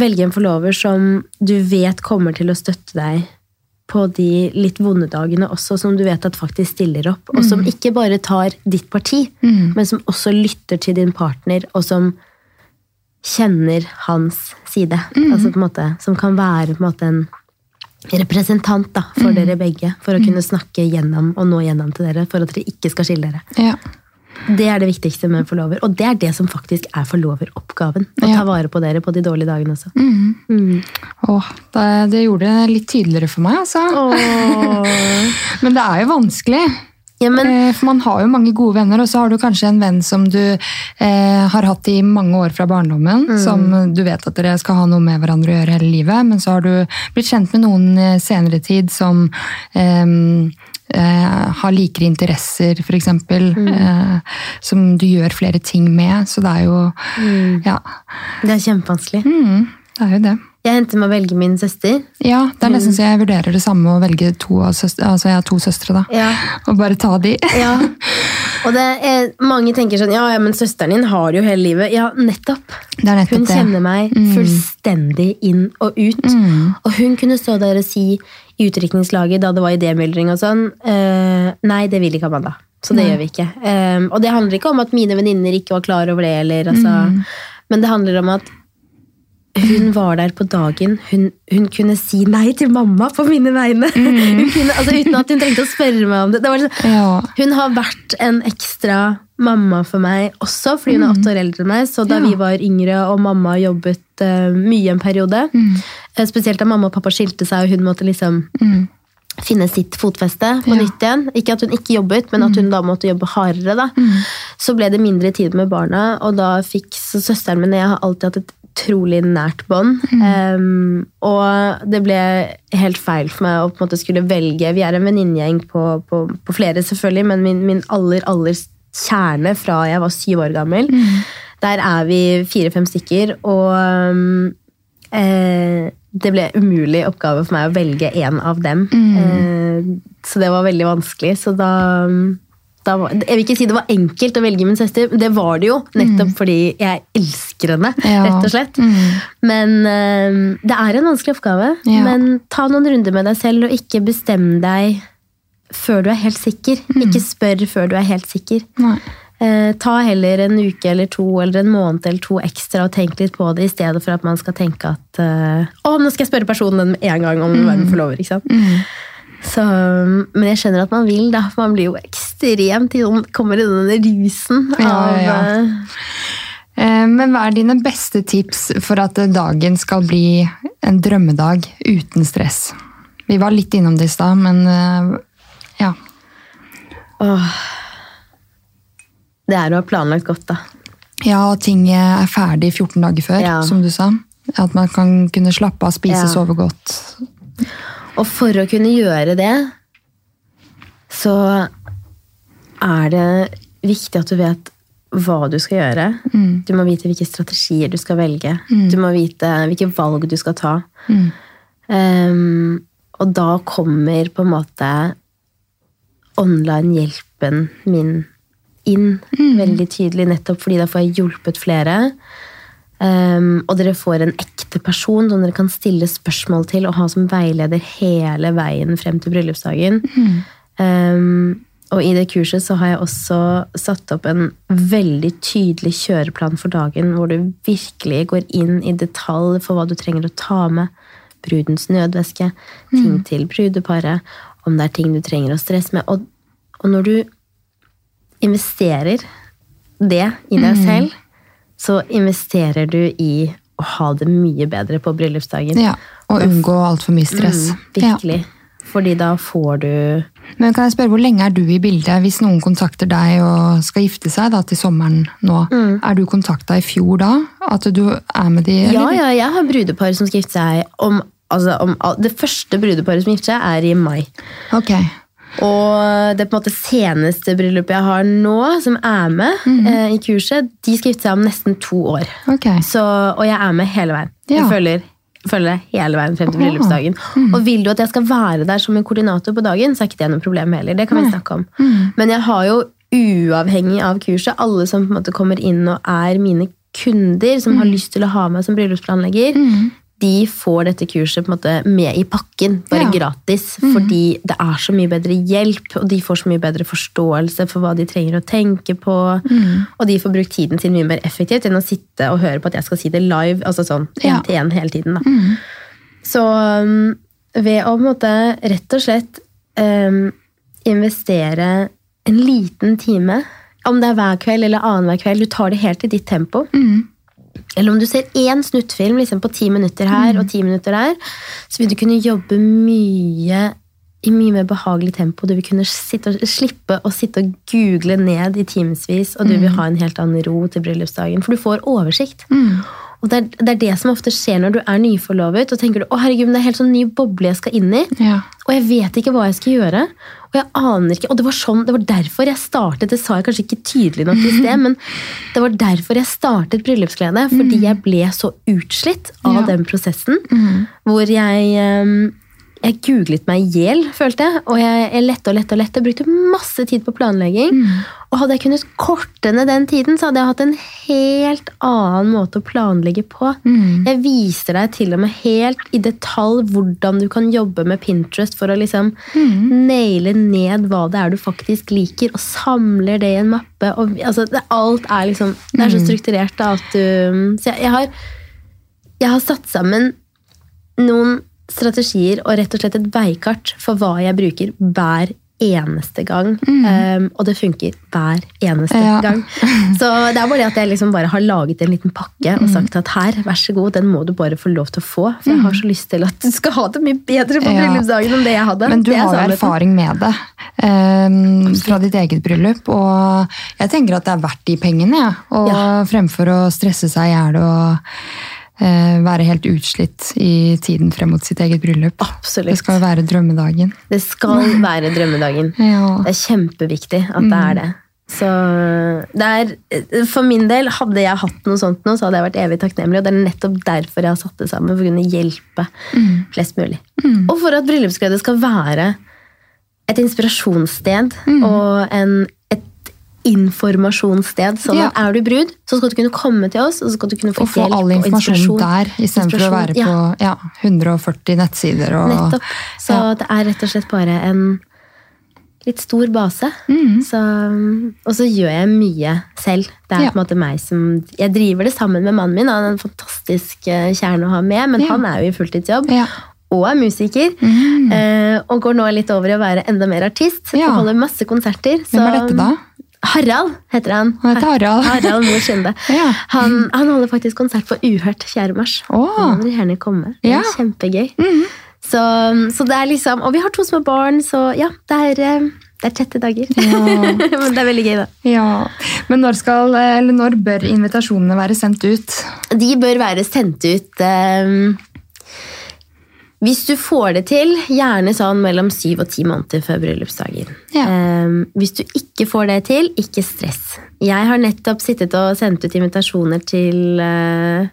velge en forlover som du vet kommer til å støtte deg på de litt vonde dagene også, som du vet at faktisk stiller opp, og som ikke bare tar ditt parti, men som også lytter til din partner, og som kjenner hans side. Altså på en måte, som kan være på en måte en representant da, for dere begge, for å kunne snakke gjennom og nå gjennom til dere, for at dere ikke skal skille dere. Ja. Det er det viktigste med forlover, og det er det som faktisk er forloveroppgaven. Å Ja. ta vare på dere på de dårlige dagene også. Åh, det, det gjorde det litt tydeligere for meg, altså. Men det er jo vanskelig. Ja, men Eh, For man har jo mange gode venner, og så har du kanskje en venn som du eh, har hatt i mange år fra barndommen, Mm. som du vet at dere skal ha noe med hverandre å gjøre hele livet, men så har du blitt kjent med noen eh, senere tid som eh, har likere interesser, eksempel, Mm. eh, som du gjør flere ting med, så det er jo Ja, det er kjempevanskelig. mm, det er jo det. Jeg endte med å velge min søster. Ja, det er Mm. nesten så jeg vurderer det samme å velge to av søstre, altså jeg har to søstre, da. Ja. Og bare ta de. Ja. Og det er, mange tenker sånn ja, ja, men søsteren din har jo hele livet. Ja, nettopp. Nettopp Hun det. kjenner meg fullstendig inn og ut. Og hun kunne stå der og si i utdrikningslaget da det var idémyldring og sånn eh, Nei, det vil ikke Amanda. Så det gjør vi ikke. Eh, og det handler ikke om at mine venninner ikke var klar over det, eller, altså, men det handler om at hun var der på dagen. Hun, hun kunne si nei til mamma på mine vegne. Hun kunne, altså, uten at hun trengte å spørre meg om det. det var liksom, Ja. hun har vært en ekstra mamma for meg også, fordi hun er åtte år eldre enn meg. Så da Ja. vi var yngre og mamma jobbet uh, mye en periode, mm. spesielt da mamma og pappa skilte seg, og hun måtte liksom Mm. finne sitt fotfeste på Ja. nytt igjen. Ikke at hun ikke jobbet, men at hun da måtte jobbe hardere. da. Så ble det mindre tid med barna, og da fikk så søsteren min jeg har alltid hatt et utrolig nært bånd. Em, og det ble helt feil for meg å på en måte skulle velge Vi er en venninnegjeng på, på, på flere, selvfølgelig, men min, min aller, aller kjerne fra jeg var syv år gammel, der er vi fire-fem stykker. Og um, eh, det ble umulig oppgave for meg å velge én av dem. Eh, så det var veldig vanskelig. Så da var, Jeg vil ikke si det var enkelt å velge min søster, det var det jo. Nettopp fordi jeg elsker henne, Ja. rett og slett. Men eh, det er en vanskelig oppgave. Ja. Men ta noen runder med deg selv, og ikke bestem deg før du er helt sikker. Ikke spør før du er helt sikker. Eh, ta heller en uke eller to eller en måned eller to ekstra og tenk litt på det, i stedet for at man skal tenke at eh, å, nå skal jeg spørre personen med en gang om hvem forlover. ikke sant? Så, men jeg skjønner at man vil, da. for Man blir jo ekstremt Kommer i denne rusen av ja, ja. eh, Eh, Men hva er dine beste tips for at dagen skal bli en drømmedag uten stress? Vi var litt innom det i stad, men eh, ja. åh. Det er å ha planlagt godt, da. Ja, ting er ferdig 14 dager før, Ja. som du sa. At man kan kunne slappe av, spise, sove godt. Og for å kunne gjøre det, så er det viktig at du vet hva du skal gjøre. Du må vite hvilke strategier du skal velge. Du må vite hvilke valg du skal ta. Um, og da kommer på en måte online-hjelpen min inn veldig tydelig, nettopp fordi da får jeg hjulpet flere. Um, og dere får en ekte ekte person som dere kan stille spørsmål til og ha som veileder hele veien frem til bryllupsdagen. Um, og i det kurset så har jeg også satt opp en veldig tydelig kjøreplan for dagen, hvor du virkelig går inn i detalj for hva du trenger å ta med. Brudens nødvæske, ting til brudeparet, om det er ting du trenger å stresse med. Og, og når du investerer det i deg selv, så investerer du i å ha det mye bedre på bryllupsdagen. Ja, Og unngå altfor mye stress. Mm, virkelig. Fordi da får du Men kan jeg spørre, Hvor lenge er du i bildet hvis noen kontakter deg og skal gifte seg da, til sommeren nå? Mm. Er du kontakta i fjor da? At du er med de? Ja, eller? ja, jeg har brudepar som skal gifte seg om, altså, om Det første brudeparet som gifter seg, er i mai. Ok. Og det på en måte seneste bryllupet jeg har nå, som er med Mhm. eh, i kurset, de skal gifte seg om nesten to år. Okay. Så, og jeg er med hele veien. Ja. Jeg følger, følger det hele veien frem til bryllupsdagen. Mm. Og vil du at jeg skal være der som en koordinator på dagen, så er ikke det noe problem heller. Det kan vi snakke om. Mm. Men jeg har jo uavhengig av kurset, alle som på en måte kommer inn og er mine kunder, som mm. har lyst til å ha meg som bryllupsplanlegger, de får dette kurset måte med i pakken, bare Ja. Gratis. Fordi det er så mye bedre hjelp, og de får så mye bedre forståelse for hva de trenger å tenke på. Mm. Og de får brukt tiden sin mye mer effektivt enn å sitte og høre på at jeg skal si det live. altså sånn, Ja. til en hele tiden. Mhm. Så um, ved å måte rett og slett um, investere en liten time, om det er hver kveld eller annenhver kveld, du tar det helt i ditt tempo. Mhm. Eller om du ser én snuttfilm liksom på ti minutter her og ti minutter der, så vil du kunne jobbe mye i mye mer behagelig tempo. Du vil kunne og, slippe å sitte og google ned i timevis, og du vil ha en helt annen ro til bryllupsdagen, for du får oversikt. Og det er, det er det som ofte skjer når du er nyforlovet, og tenker du, å herregud, det er helt sånn ny boble jeg skal inn i, Ja. og jeg vet ikke hva jeg skal gjøre. Og jeg aner ikke, og det var, sånn, det var derfor jeg startet, det sa jeg kanskje ikke tydelig nok i sted, men det var derfor jeg startet bryllupsglede, fordi jeg ble så utslitt av Ja. den prosessen, hvor jeg, eh, jeg googlet meg i hjel, følte jeg, og jeg, jeg lette og lette og lette, brukte masse tid på planlegging, og hadde jeg kunnet korte ned den tiden, så hadde jeg hatt en helt annen måte å planlegge på. Jeg viser deg til og med helt i detalj hvordan du kan jobbe med Pinterest for å liksom naile ned hva det er du faktisk liker, og samler det i en mappe. Og, altså, det, alt er liksom Det er så strukturert da, at du Så jeg, jeg har jeg har satt sammen noen strategier og rett og slett et veikart for hva jeg bruker hver eneste gang. Um, og det funker hver eneste Ja. gang. Så det er bare det at jeg liksom bare har laget en liten pakke og sagt at her, vær så god, den må du bare få lov til å få. For jeg har så lyst til at du skal ha det mye bedre på Ja. bryllupsdagen enn det jeg hadde. Men du har jo erfaring med det um, fra ditt eget bryllup. Og jeg tenker at det er verdt de pengene, jeg. Og Ja. fremfor å stresse seg i hjel og være helt utslitt i tiden frem mot sitt eget bryllup. Absolutt. Det skal være drømmedagen. Det skal være drømmedagen. Ja. Det er kjempeviktig at det er det. Så det er, For min del, hadde jeg hatt noe sånt nå, så hadde jeg vært evig takknemlig. Og det er nettopp derfor jeg har satt det sammen, for å kunne hjelpe flest mulig. Og for at bryllupsglede skal være et inspirasjonssted og en, informasjonssted. Sånn Ja. at er du brud, så skal du kunne komme til oss, og så skal du kunne få Og få hjelp all informasjon der, istedenfor å være på ja, 140 nettsider. Og, Nettopp. Så det er rett og slett bare en litt stor base. Mm. Så, og så gjør jeg mye selv. Det er på en måte meg som Jeg driver det sammen med mannen min. Han er en fantastisk eh, kjerne å ha med, men han er jo i fulltidsjobb. Og er musiker. Mm. og går nå litt over i å være enda mer artist. Ja. Og holder masse konserter. Hvem er dette da? Harald heter han. Han heter Harald. Harald Mor Skinde. Ja. han, han holder faktisk konsert på Uhørt 4. mars. Da må dere gjerne komme. Det er Ja. Kjempegøy. Så, så det er liksom, Og vi har to små barn, så ja, det er, eh, det er tette dager. Men det er veldig gøy, da. Ja. Men når, skal, eller når bør invitasjonene være sendt ut? De bør være sendt ut eh, Hvis du får det til, gjerne sånn mellom syv og ti måneder før bryllupsdagen. Ja. Eh, hvis du ikke får det til, ikke stress. Jeg har nettopp sittet og sendt ut invitasjoner til eh,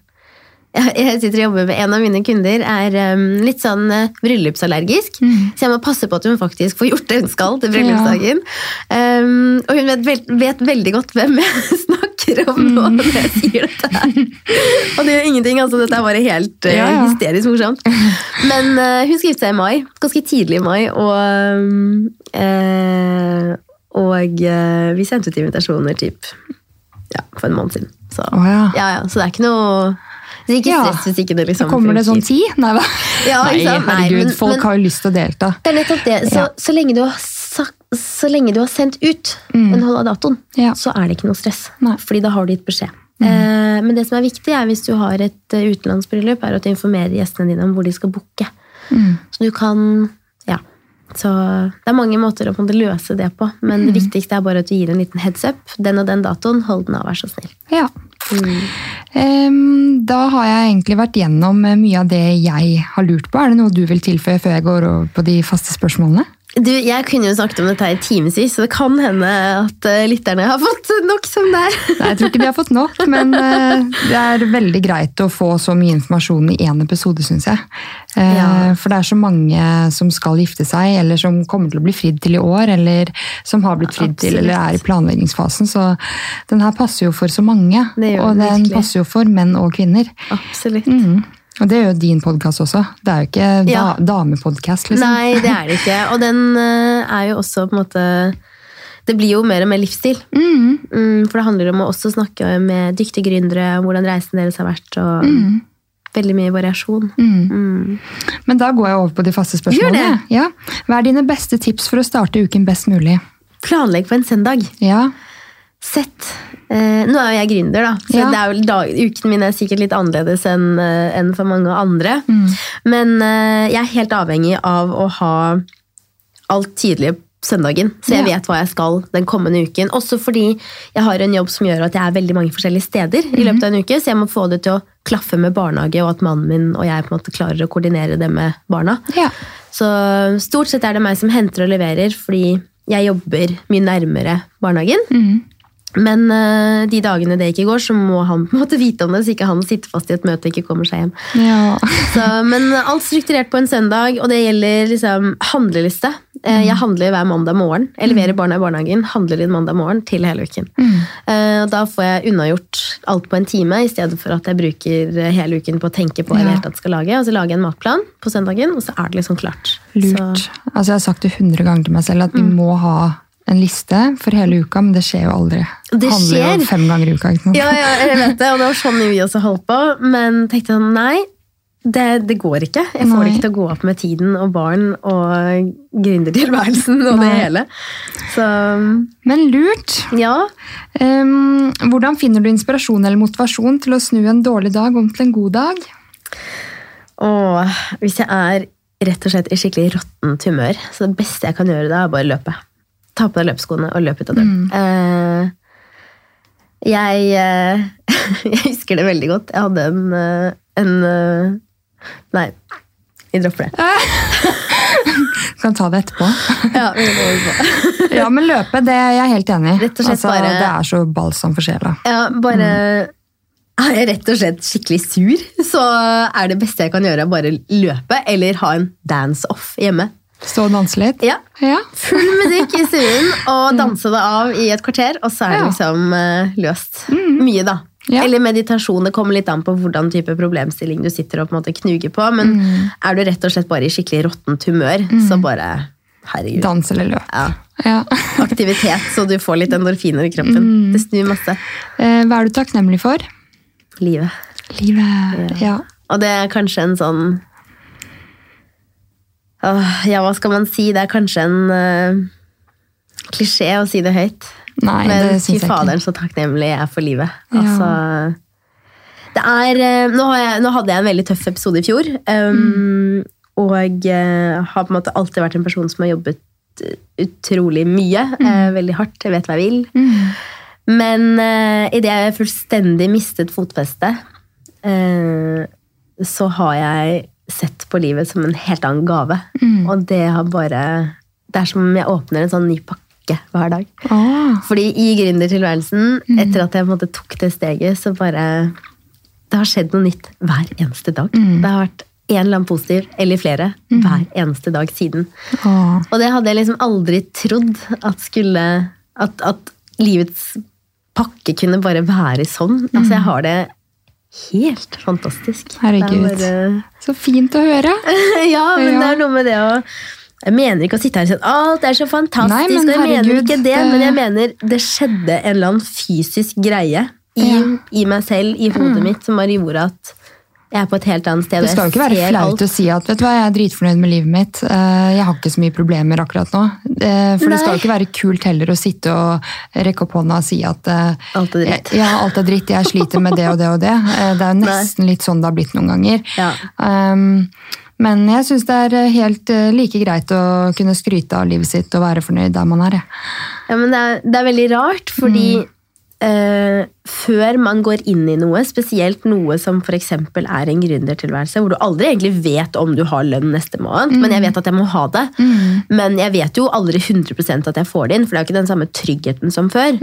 jeg sitter og jobber med En av mine kunder er um, litt sånn uh, bryllupsallergisk. Så jeg må passe på at hun faktisk får gjort det hun skal til bryllupsdagen. Um, og hun vet, vet veldig godt hvem jeg snakker om om nå når jeg sier dette her. Og det gjør ingenting. altså Dette er bare helt uh, Ja, ja. hysterisk morsomt. Men uh, hun giftet seg i mai, ganske tidlig i mai, og, eh, og vi sendte ut invitasjoner typ ja, for en måned siden. Så, oh, ja. ja, ja, så det er ikke noe er ikke stress hvis ikke det liksom Så kommer det sånn ti? Nei, da. Ja, Nei herregud, men- folk men- har jo lyst til å delta. Det er nettopp det. Så, så, lenge du har sagt, så lenge du har sendt ut Mm. en hold av datoen, så er det ikke noe stress. Nei. Fordi da har du gitt beskjed. Eh, men det som er viktig er hvis du har et eh, utenlandsbryllup, er at du informerer gjestene dine om hvor de skal booke. Mm. Så du kan Ja. Så det er mange måter å løse det på, men Mm. det viktigste er bare at du gir en liten heads up. Den og den datoen, hold den av, vær så snill. Ja. Mm. Da har jeg egentlig vært gjennom eh, mye av det jeg har lurt på. Er det noe du vil tilføye før jeg går over på de faste spørsmålene? Du, jeg kunne jo snakket om dette i timevis, så det kan hende at eh, lytterne har fått nok som det er. Nei, jeg tror ikke vi har fått nok, men eh, det er veldig greit å få så mye informasjon i én episode, syns jeg. Eh, Ja. For det er så mange som skal gifte seg, eller som kommer til å bli fridd til i år, eller som har blitt fridd til, eller er i planleggingsfasen. Så den her passer jo for så mange. Og den den virkelig. passer jo for menn og kvinner. Absolutt. Mm. Og det gjør jo din podkast også. Det er jo ikke Ja. damepodkast, liksom. Nei, det er det ikke. Og den eh, er jo også på en måte Det blir jo mer og mer livsstil. Mm. Mm, for det handler om å også snakke med dyktige gründere om hvordan reisen deres har vært. Og Mm. veldig mye variasjon. Mm. Mm. Men da går jeg over på de faste Gjør spørsmålene. det. Ja. Hva er dine beste tips for å starte uken best mulig? Planlegg på en søndag. Ja. Sett. Eh, nå er jo jeg gründer, da, så Ja. det er jo dag, uken min er sikkert litt annerledes enn en for mange andre. Mm. Men eh, jeg er helt avhengig av å ha alt tydelig søndagen, så jeg Ja. vet hva jeg skal den kommende uken. Også fordi jeg har en jobb som gjør at jeg er veldig mange forskjellige steder i løpet av en uke, så jeg må få det til å klaffe med barnehage, og at mannen min og jeg på en måte klarer å koordinere det med barna. ja. Så stort sett er det meg som henter og leverer, fordi jeg jobber mye nærmere barnehagen. Mm. Men eh, de dagene det ikke går, så må han på en måte vite om det, så ikke han sitter fast i et møte og ikke kommer seg hjem. ja. Så, men alt strukturert på en søndag, og det gjelder liksom handleliste. Eh, Jeg handler hver mandag morgen. Jeg leverer barna i barnehagen, handler inn mandag morgen til hele uken. Mm. Eh, Da får jeg unnagjort alt på en time, i stedet for at jeg bruker hele uken på å tenke på hva jeg tatt skal lage. Og så lager jeg en matplan på søndagen, og så er det liksom klart. Lurt. Så, Altså, jeg har sagt det hundre ganger til meg selv at vi Mm. må ha en liste for hele uka, men det skjer jo aldri. Det handler skjer. jo fem ganger i uka. Ja, ja, jeg vet det, og det var sånn vi også holdt på. Men tenkte jeg nei, det, det går ikke. Jeg får det ikke til å gå opp med tiden og barn og gründertilværelsen og det hele. Så Men lurt. ja. Um, hvordan finner du inspirasjon eller motivasjon til å snu en dårlig dag om til en god dag? Og hvis jeg er rett og slett i skikkelig råttent humør, så det beste jeg kan gjøre da, er bare løpe. Ta på deg løpeskoene og løp ut av døren. Eh, jeg, eh, jeg husker det veldig godt. Jeg hadde en, eh, en Nei, vi dropper det. Kan ta det etterpå. Ja, vi. Ja, men løpe, det er jeg helt enig i. Altså, bare- Det er så balsam for sjela. Ja, bare er jeg rett og slett skikkelig sur, så er det beste jeg kan gjøre, bare løpe eller ha en dance-off hjemme. Stå og danse litt. Ja, Ja. Full musikk i stuen og danse det av i et kvarter, og så er det liksom uh, løst. Mye, da. Ja. Eller meditasjon. Det kommer litt an på hvordan type problemstilling du sitter og på en måte knuger på. Men er du rett og slett bare i skikkelig råttent humør, så bare Herregud. Dans eller løp. Ja. Ja. Aktivitet, så du får litt endorfiner i kroppen. Det snur masse. Eh, Hva er du takknemlig for? Livet. Livet. Ja. Og det er kanskje en sånn Ja, hva skal man si? Det er kanskje en uh, klisjé å si det høyt. Nei, Men det fy faderen, så takknemlig jeg er for livet. Ja. Altså, det er, eh, nå, har jeg, nå hadde jeg en veldig tøff episode i fjor. Um, Og uh, har på en måte alltid vært en person som har jobbet utrolig mye. eh, veldig hardt. Jeg vet hva jeg vil. Mm. Men uh, idet jeg fullstendig mistet fotfestet, uh, så har jeg sett på livet som en helt annen gave. Mm. Og det har bare Det er som om jeg åpner en sånn ny pakke hver dag. Åh, Fordi i gründertilværelsen, etter at jeg måte tok det steget, så bare Det har skjedd noe nytt hver eneste dag. Det har vært en eller annen positiv, eller flere, hver eneste dag siden. åh. Og det hadde jeg liksom aldri trodd at skulle At, at livets pakke kunne bare være sånn. Altså, jeg har det helt fantastisk. Herregud. Er bare- Så fint å høre. ja, men Ja. det er noe med det å Jeg mener ikke å sitte her og si at alt er så fantastisk, Nei, men og jeg mener ikke det, det- men jeg mener det skjedde en eller annen fysisk greie i, Ja. Mm. i meg selv, i hodet mitt, som bare gjorde at jeg er på et helt annet sted. Det skal jo ikke være flaut alt. å si at vet du hva, jeg er dritfornøyd med livet mitt. Eh, Jeg har ikke så mye problemer akkurat nå. For For det skal jo ikke være kult heller å sitte og rekke opp hånda og si at eh, Alt er dritt. Ja, alt er dritt, jeg sliter med det og det og det. Eh, Det er jo nesten litt sånn det har blitt noen ganger. Ja. Um, men jeg syns det er eh, helt eh, like greit å kunne skryte av livet sitt og være fornøyd der man er. Ja, men det er, det er veldig rart, fordi eh, før man går inn i noe, spesielt noe som f.eks. er en gründertilværelse, hvor du aldri egentlig vet om du har lønn neste måned, men jeg vet at jeg må ha det. Men jeg vet jo aldri 100% at jeg får det inn, for det er jo ikke den samme tryggheten som før.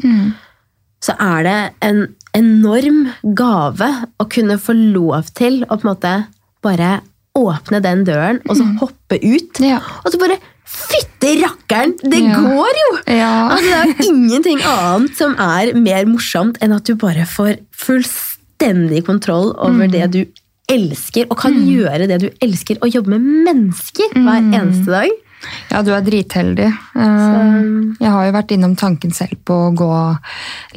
Så er det en enorm gave å kunne få lov til å på en måte bare åpne den døren, og så hoppe ut. Ja. Og så bare Fytte rakkeren! Det Ja. går jo! Ja. Altså, det er ingenting annet som er mer morsomt enn at du bare får fullstendig kontroll over Mm. det du elsker, og kan gjøre det du elsker, og jobbe med mennesker hver Mm. eneste dag. Ja, du er dritheldig. Eh, Jeg har jo vært innom tanken selv på å gå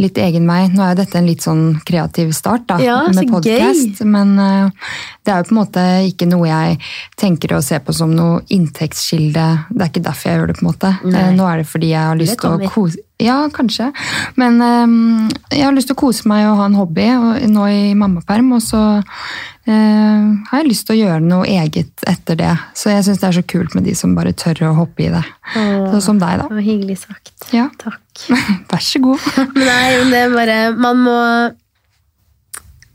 litt egen vei. Nå er jo dette en litt sånn kreativ start da, Ja, med podkast, podcast, men eh, det er jo på en måte ikke noe jeg tenker å se på som noe inntektskilde. Det er ikke derfor jeg gjør det, på en måte. Nei. Eh, Nå er det fordi jeg har lyst til å kose Ja, kanskje. Men jeg har lyst til å kose meg og ha en hobby nå i mammaperm, og så har jeg lyst til å gjøre noe eget etter det. Så jeg syns det er så kult med de som bare tør å hoppe i det. Åh. Sånn som deg, da. Det var hyggelig sagt. Ja. Takk. Vær så god. Nei, men det er bare Man må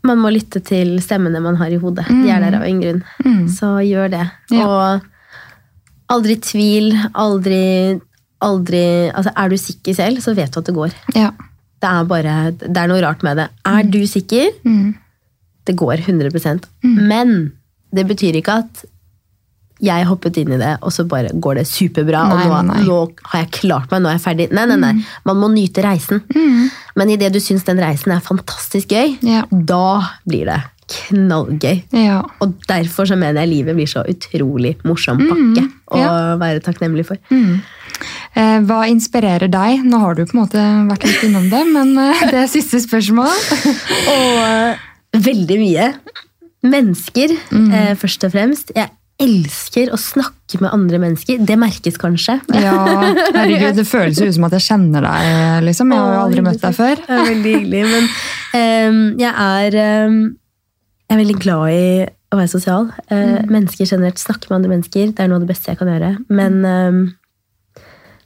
man må lytte til stemmene man har i hodet. De er der av en grunn. Så gjør det. Ja. Og aldri tvil, aldri Aldri Altså, er du sikker selv, så vet du at det går. Ja. Det er bare Det er noe rart med det. Er du sikker? Mm. Det går 100 Men det betyr ikke at jeg hoppet inn i det, og så bare går det superbra. Nei, og nå, nei, nå har jeg klart meg, nå er jeg ferdig. Nei, nei, nei. Man må nyte reisen. Men idet du syns den reisen er fantastisk gøy, Ja. da blir det knallgøy. Ja. Og derfor så mener jeg livet blir så utrolig morsom pakke å ja. være takknemlig for. Eh, Hva inspirerer deg? Nå har du på en måte vært litt innom det, men eh, det er siste spørsmål. Og veldig mye. Mennesker, Mm. eh, først og fremst. Jeg elsker å snakke med andre mennesker. Det merkes kanskje. Ja, herregud, Det føles jo ut som at jeg kjenner deg. liksom. Jeg har jo aldri møtt deg før. Er veldig hyggelig. Men ehm, jeg er ehm, Jeg er veldig glad i å være sosial. Eh, Mm. Mennesker generelt. Snakke med andre mennesker. Det er noe av det beste jeg kan gjøre. Men ehm,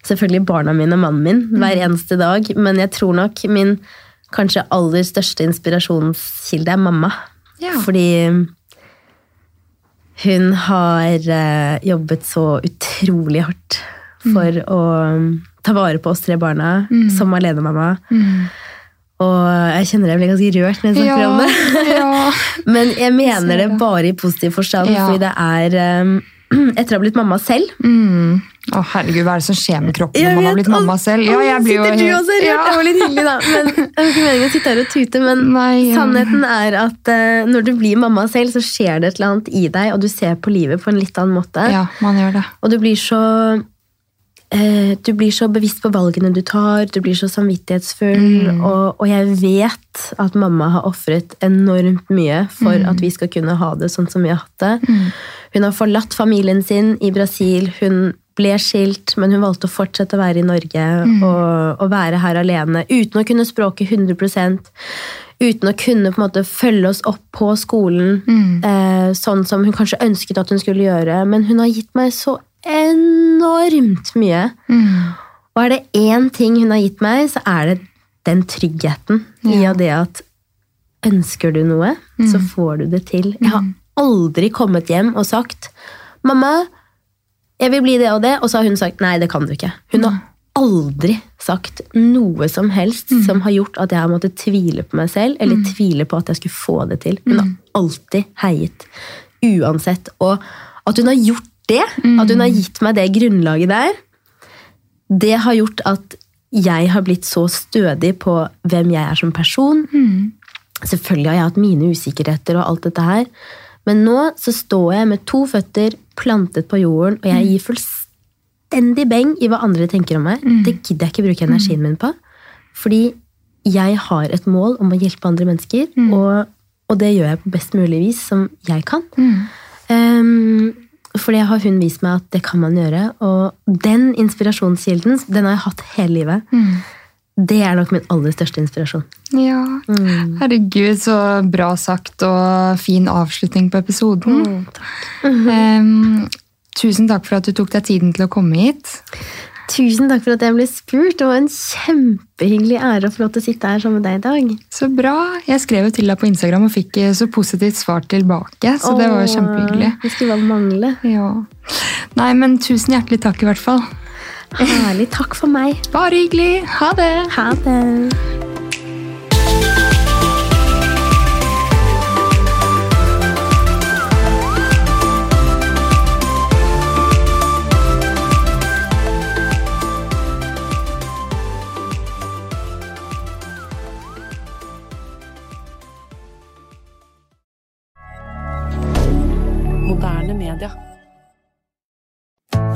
selvfølgelig barna mine og mannen min hver Mm. eneste dag. Men jeg tror nok min kanskje aller største inspirasjonskilde er mamma. Ja. Fordi hun har eh, jobbet så utrolig hardt for Mm. å um, ta vare på oss tre barna som alenemamma. Og jeg kjenner jeg blir ganske rørt når jeg snakker om det. ja. Men jeg mener det det. bare i positiv forstand, Ja. fordi det er um, Etter å ha blitt mamma selv Mm. Å, herregud, hva er det som skjer med kroppen når man har blitt mamma selv? Ja, jeg blir jo Sitter du også? Ja. Det var litt hyggelig, da. Men jeg har ikke meningen å sitte her og tute, men Nei, ja. sannheten er at uh, når du blir mamma selv, så skjer det et eller annet i deg, og du ser på livet på en litt annen måte. Ja, man gjør det. Og du blir så uh, Du blir så bevisst på valgene du tar, du blir så samvittighetsfull. Og, og jeg vet at mamma har ofret enormt mye for at vi skal kunne ha det sånn som vi har hatt det. Hun har forlatt familien sin i Brasil. Hun ble skilt, men hun valgte å fortsette å være i Norge og, og være her alene uten å kunne språket 100% Uten å kunne på en måte følge oss opp på skolen eh, sånn som hun kanskje ønsket at hun skulle gjøre. Men hun har gitt meg så enormt mye. Og er det én ting hun har gitt meg, så er det den tryggheten i Ja. det at ønsker du noe, så får du det til. Jeg har aldri kommet hjem og sagt 'Mamma, jeg vil bli det og det', og så har hun sagt 'Nei, det kan du ikke'. Hun har aldri sagt noe som helst som har gjort at jeg har måttet tvile på meg selv, eller tvile på at jeg skulle få det til. Hun har alltid heiet. Uansett. Og at hun har gjort det, at hun har gitt meg det grunnlaget der, det har gjort at jeg har blitt så stødig på hvem jeg er som person. Selvfølgelig har jeg hatt mine usikkerheter og alt dette her. Men nå så står jeg med to føtter plantet på jorden, og jeg gir fullstendig beng i hva andre tenker om meg. Det gidder jeg ikke bruke energien min på. Fordi jeg har et mål om å hjelpe andre mennesker, og, og det gjør jeg på best mulig vis som jeg kan. Um, for det har hun vist meg at det kan man gjøre. Og den inspirasjonskilden den har jeg hatt hele livet. Det er nok min aller største inspirasjon. Ja. Herregud, så bra sagt og fin avslutning på episoden. Em, tusen takk for at du tok deg tiden til å komme hit. Tusen takk for at jeg ble spurt. Det var en kjempehyggelig ære å få lov til å sitte her sammen med deg i dag. Så bra. Jeg skrev jo til deg på Instagram og fikk eh, så positivt svar tilbake, så det var jo Åh, kjempehyggelig. Det skulle bare mangle. Ja. Nei, men tusen hjertelig takk i hvert fall. Herlig. Takk for meg. Bare hyggelig. Ha det. Ha det.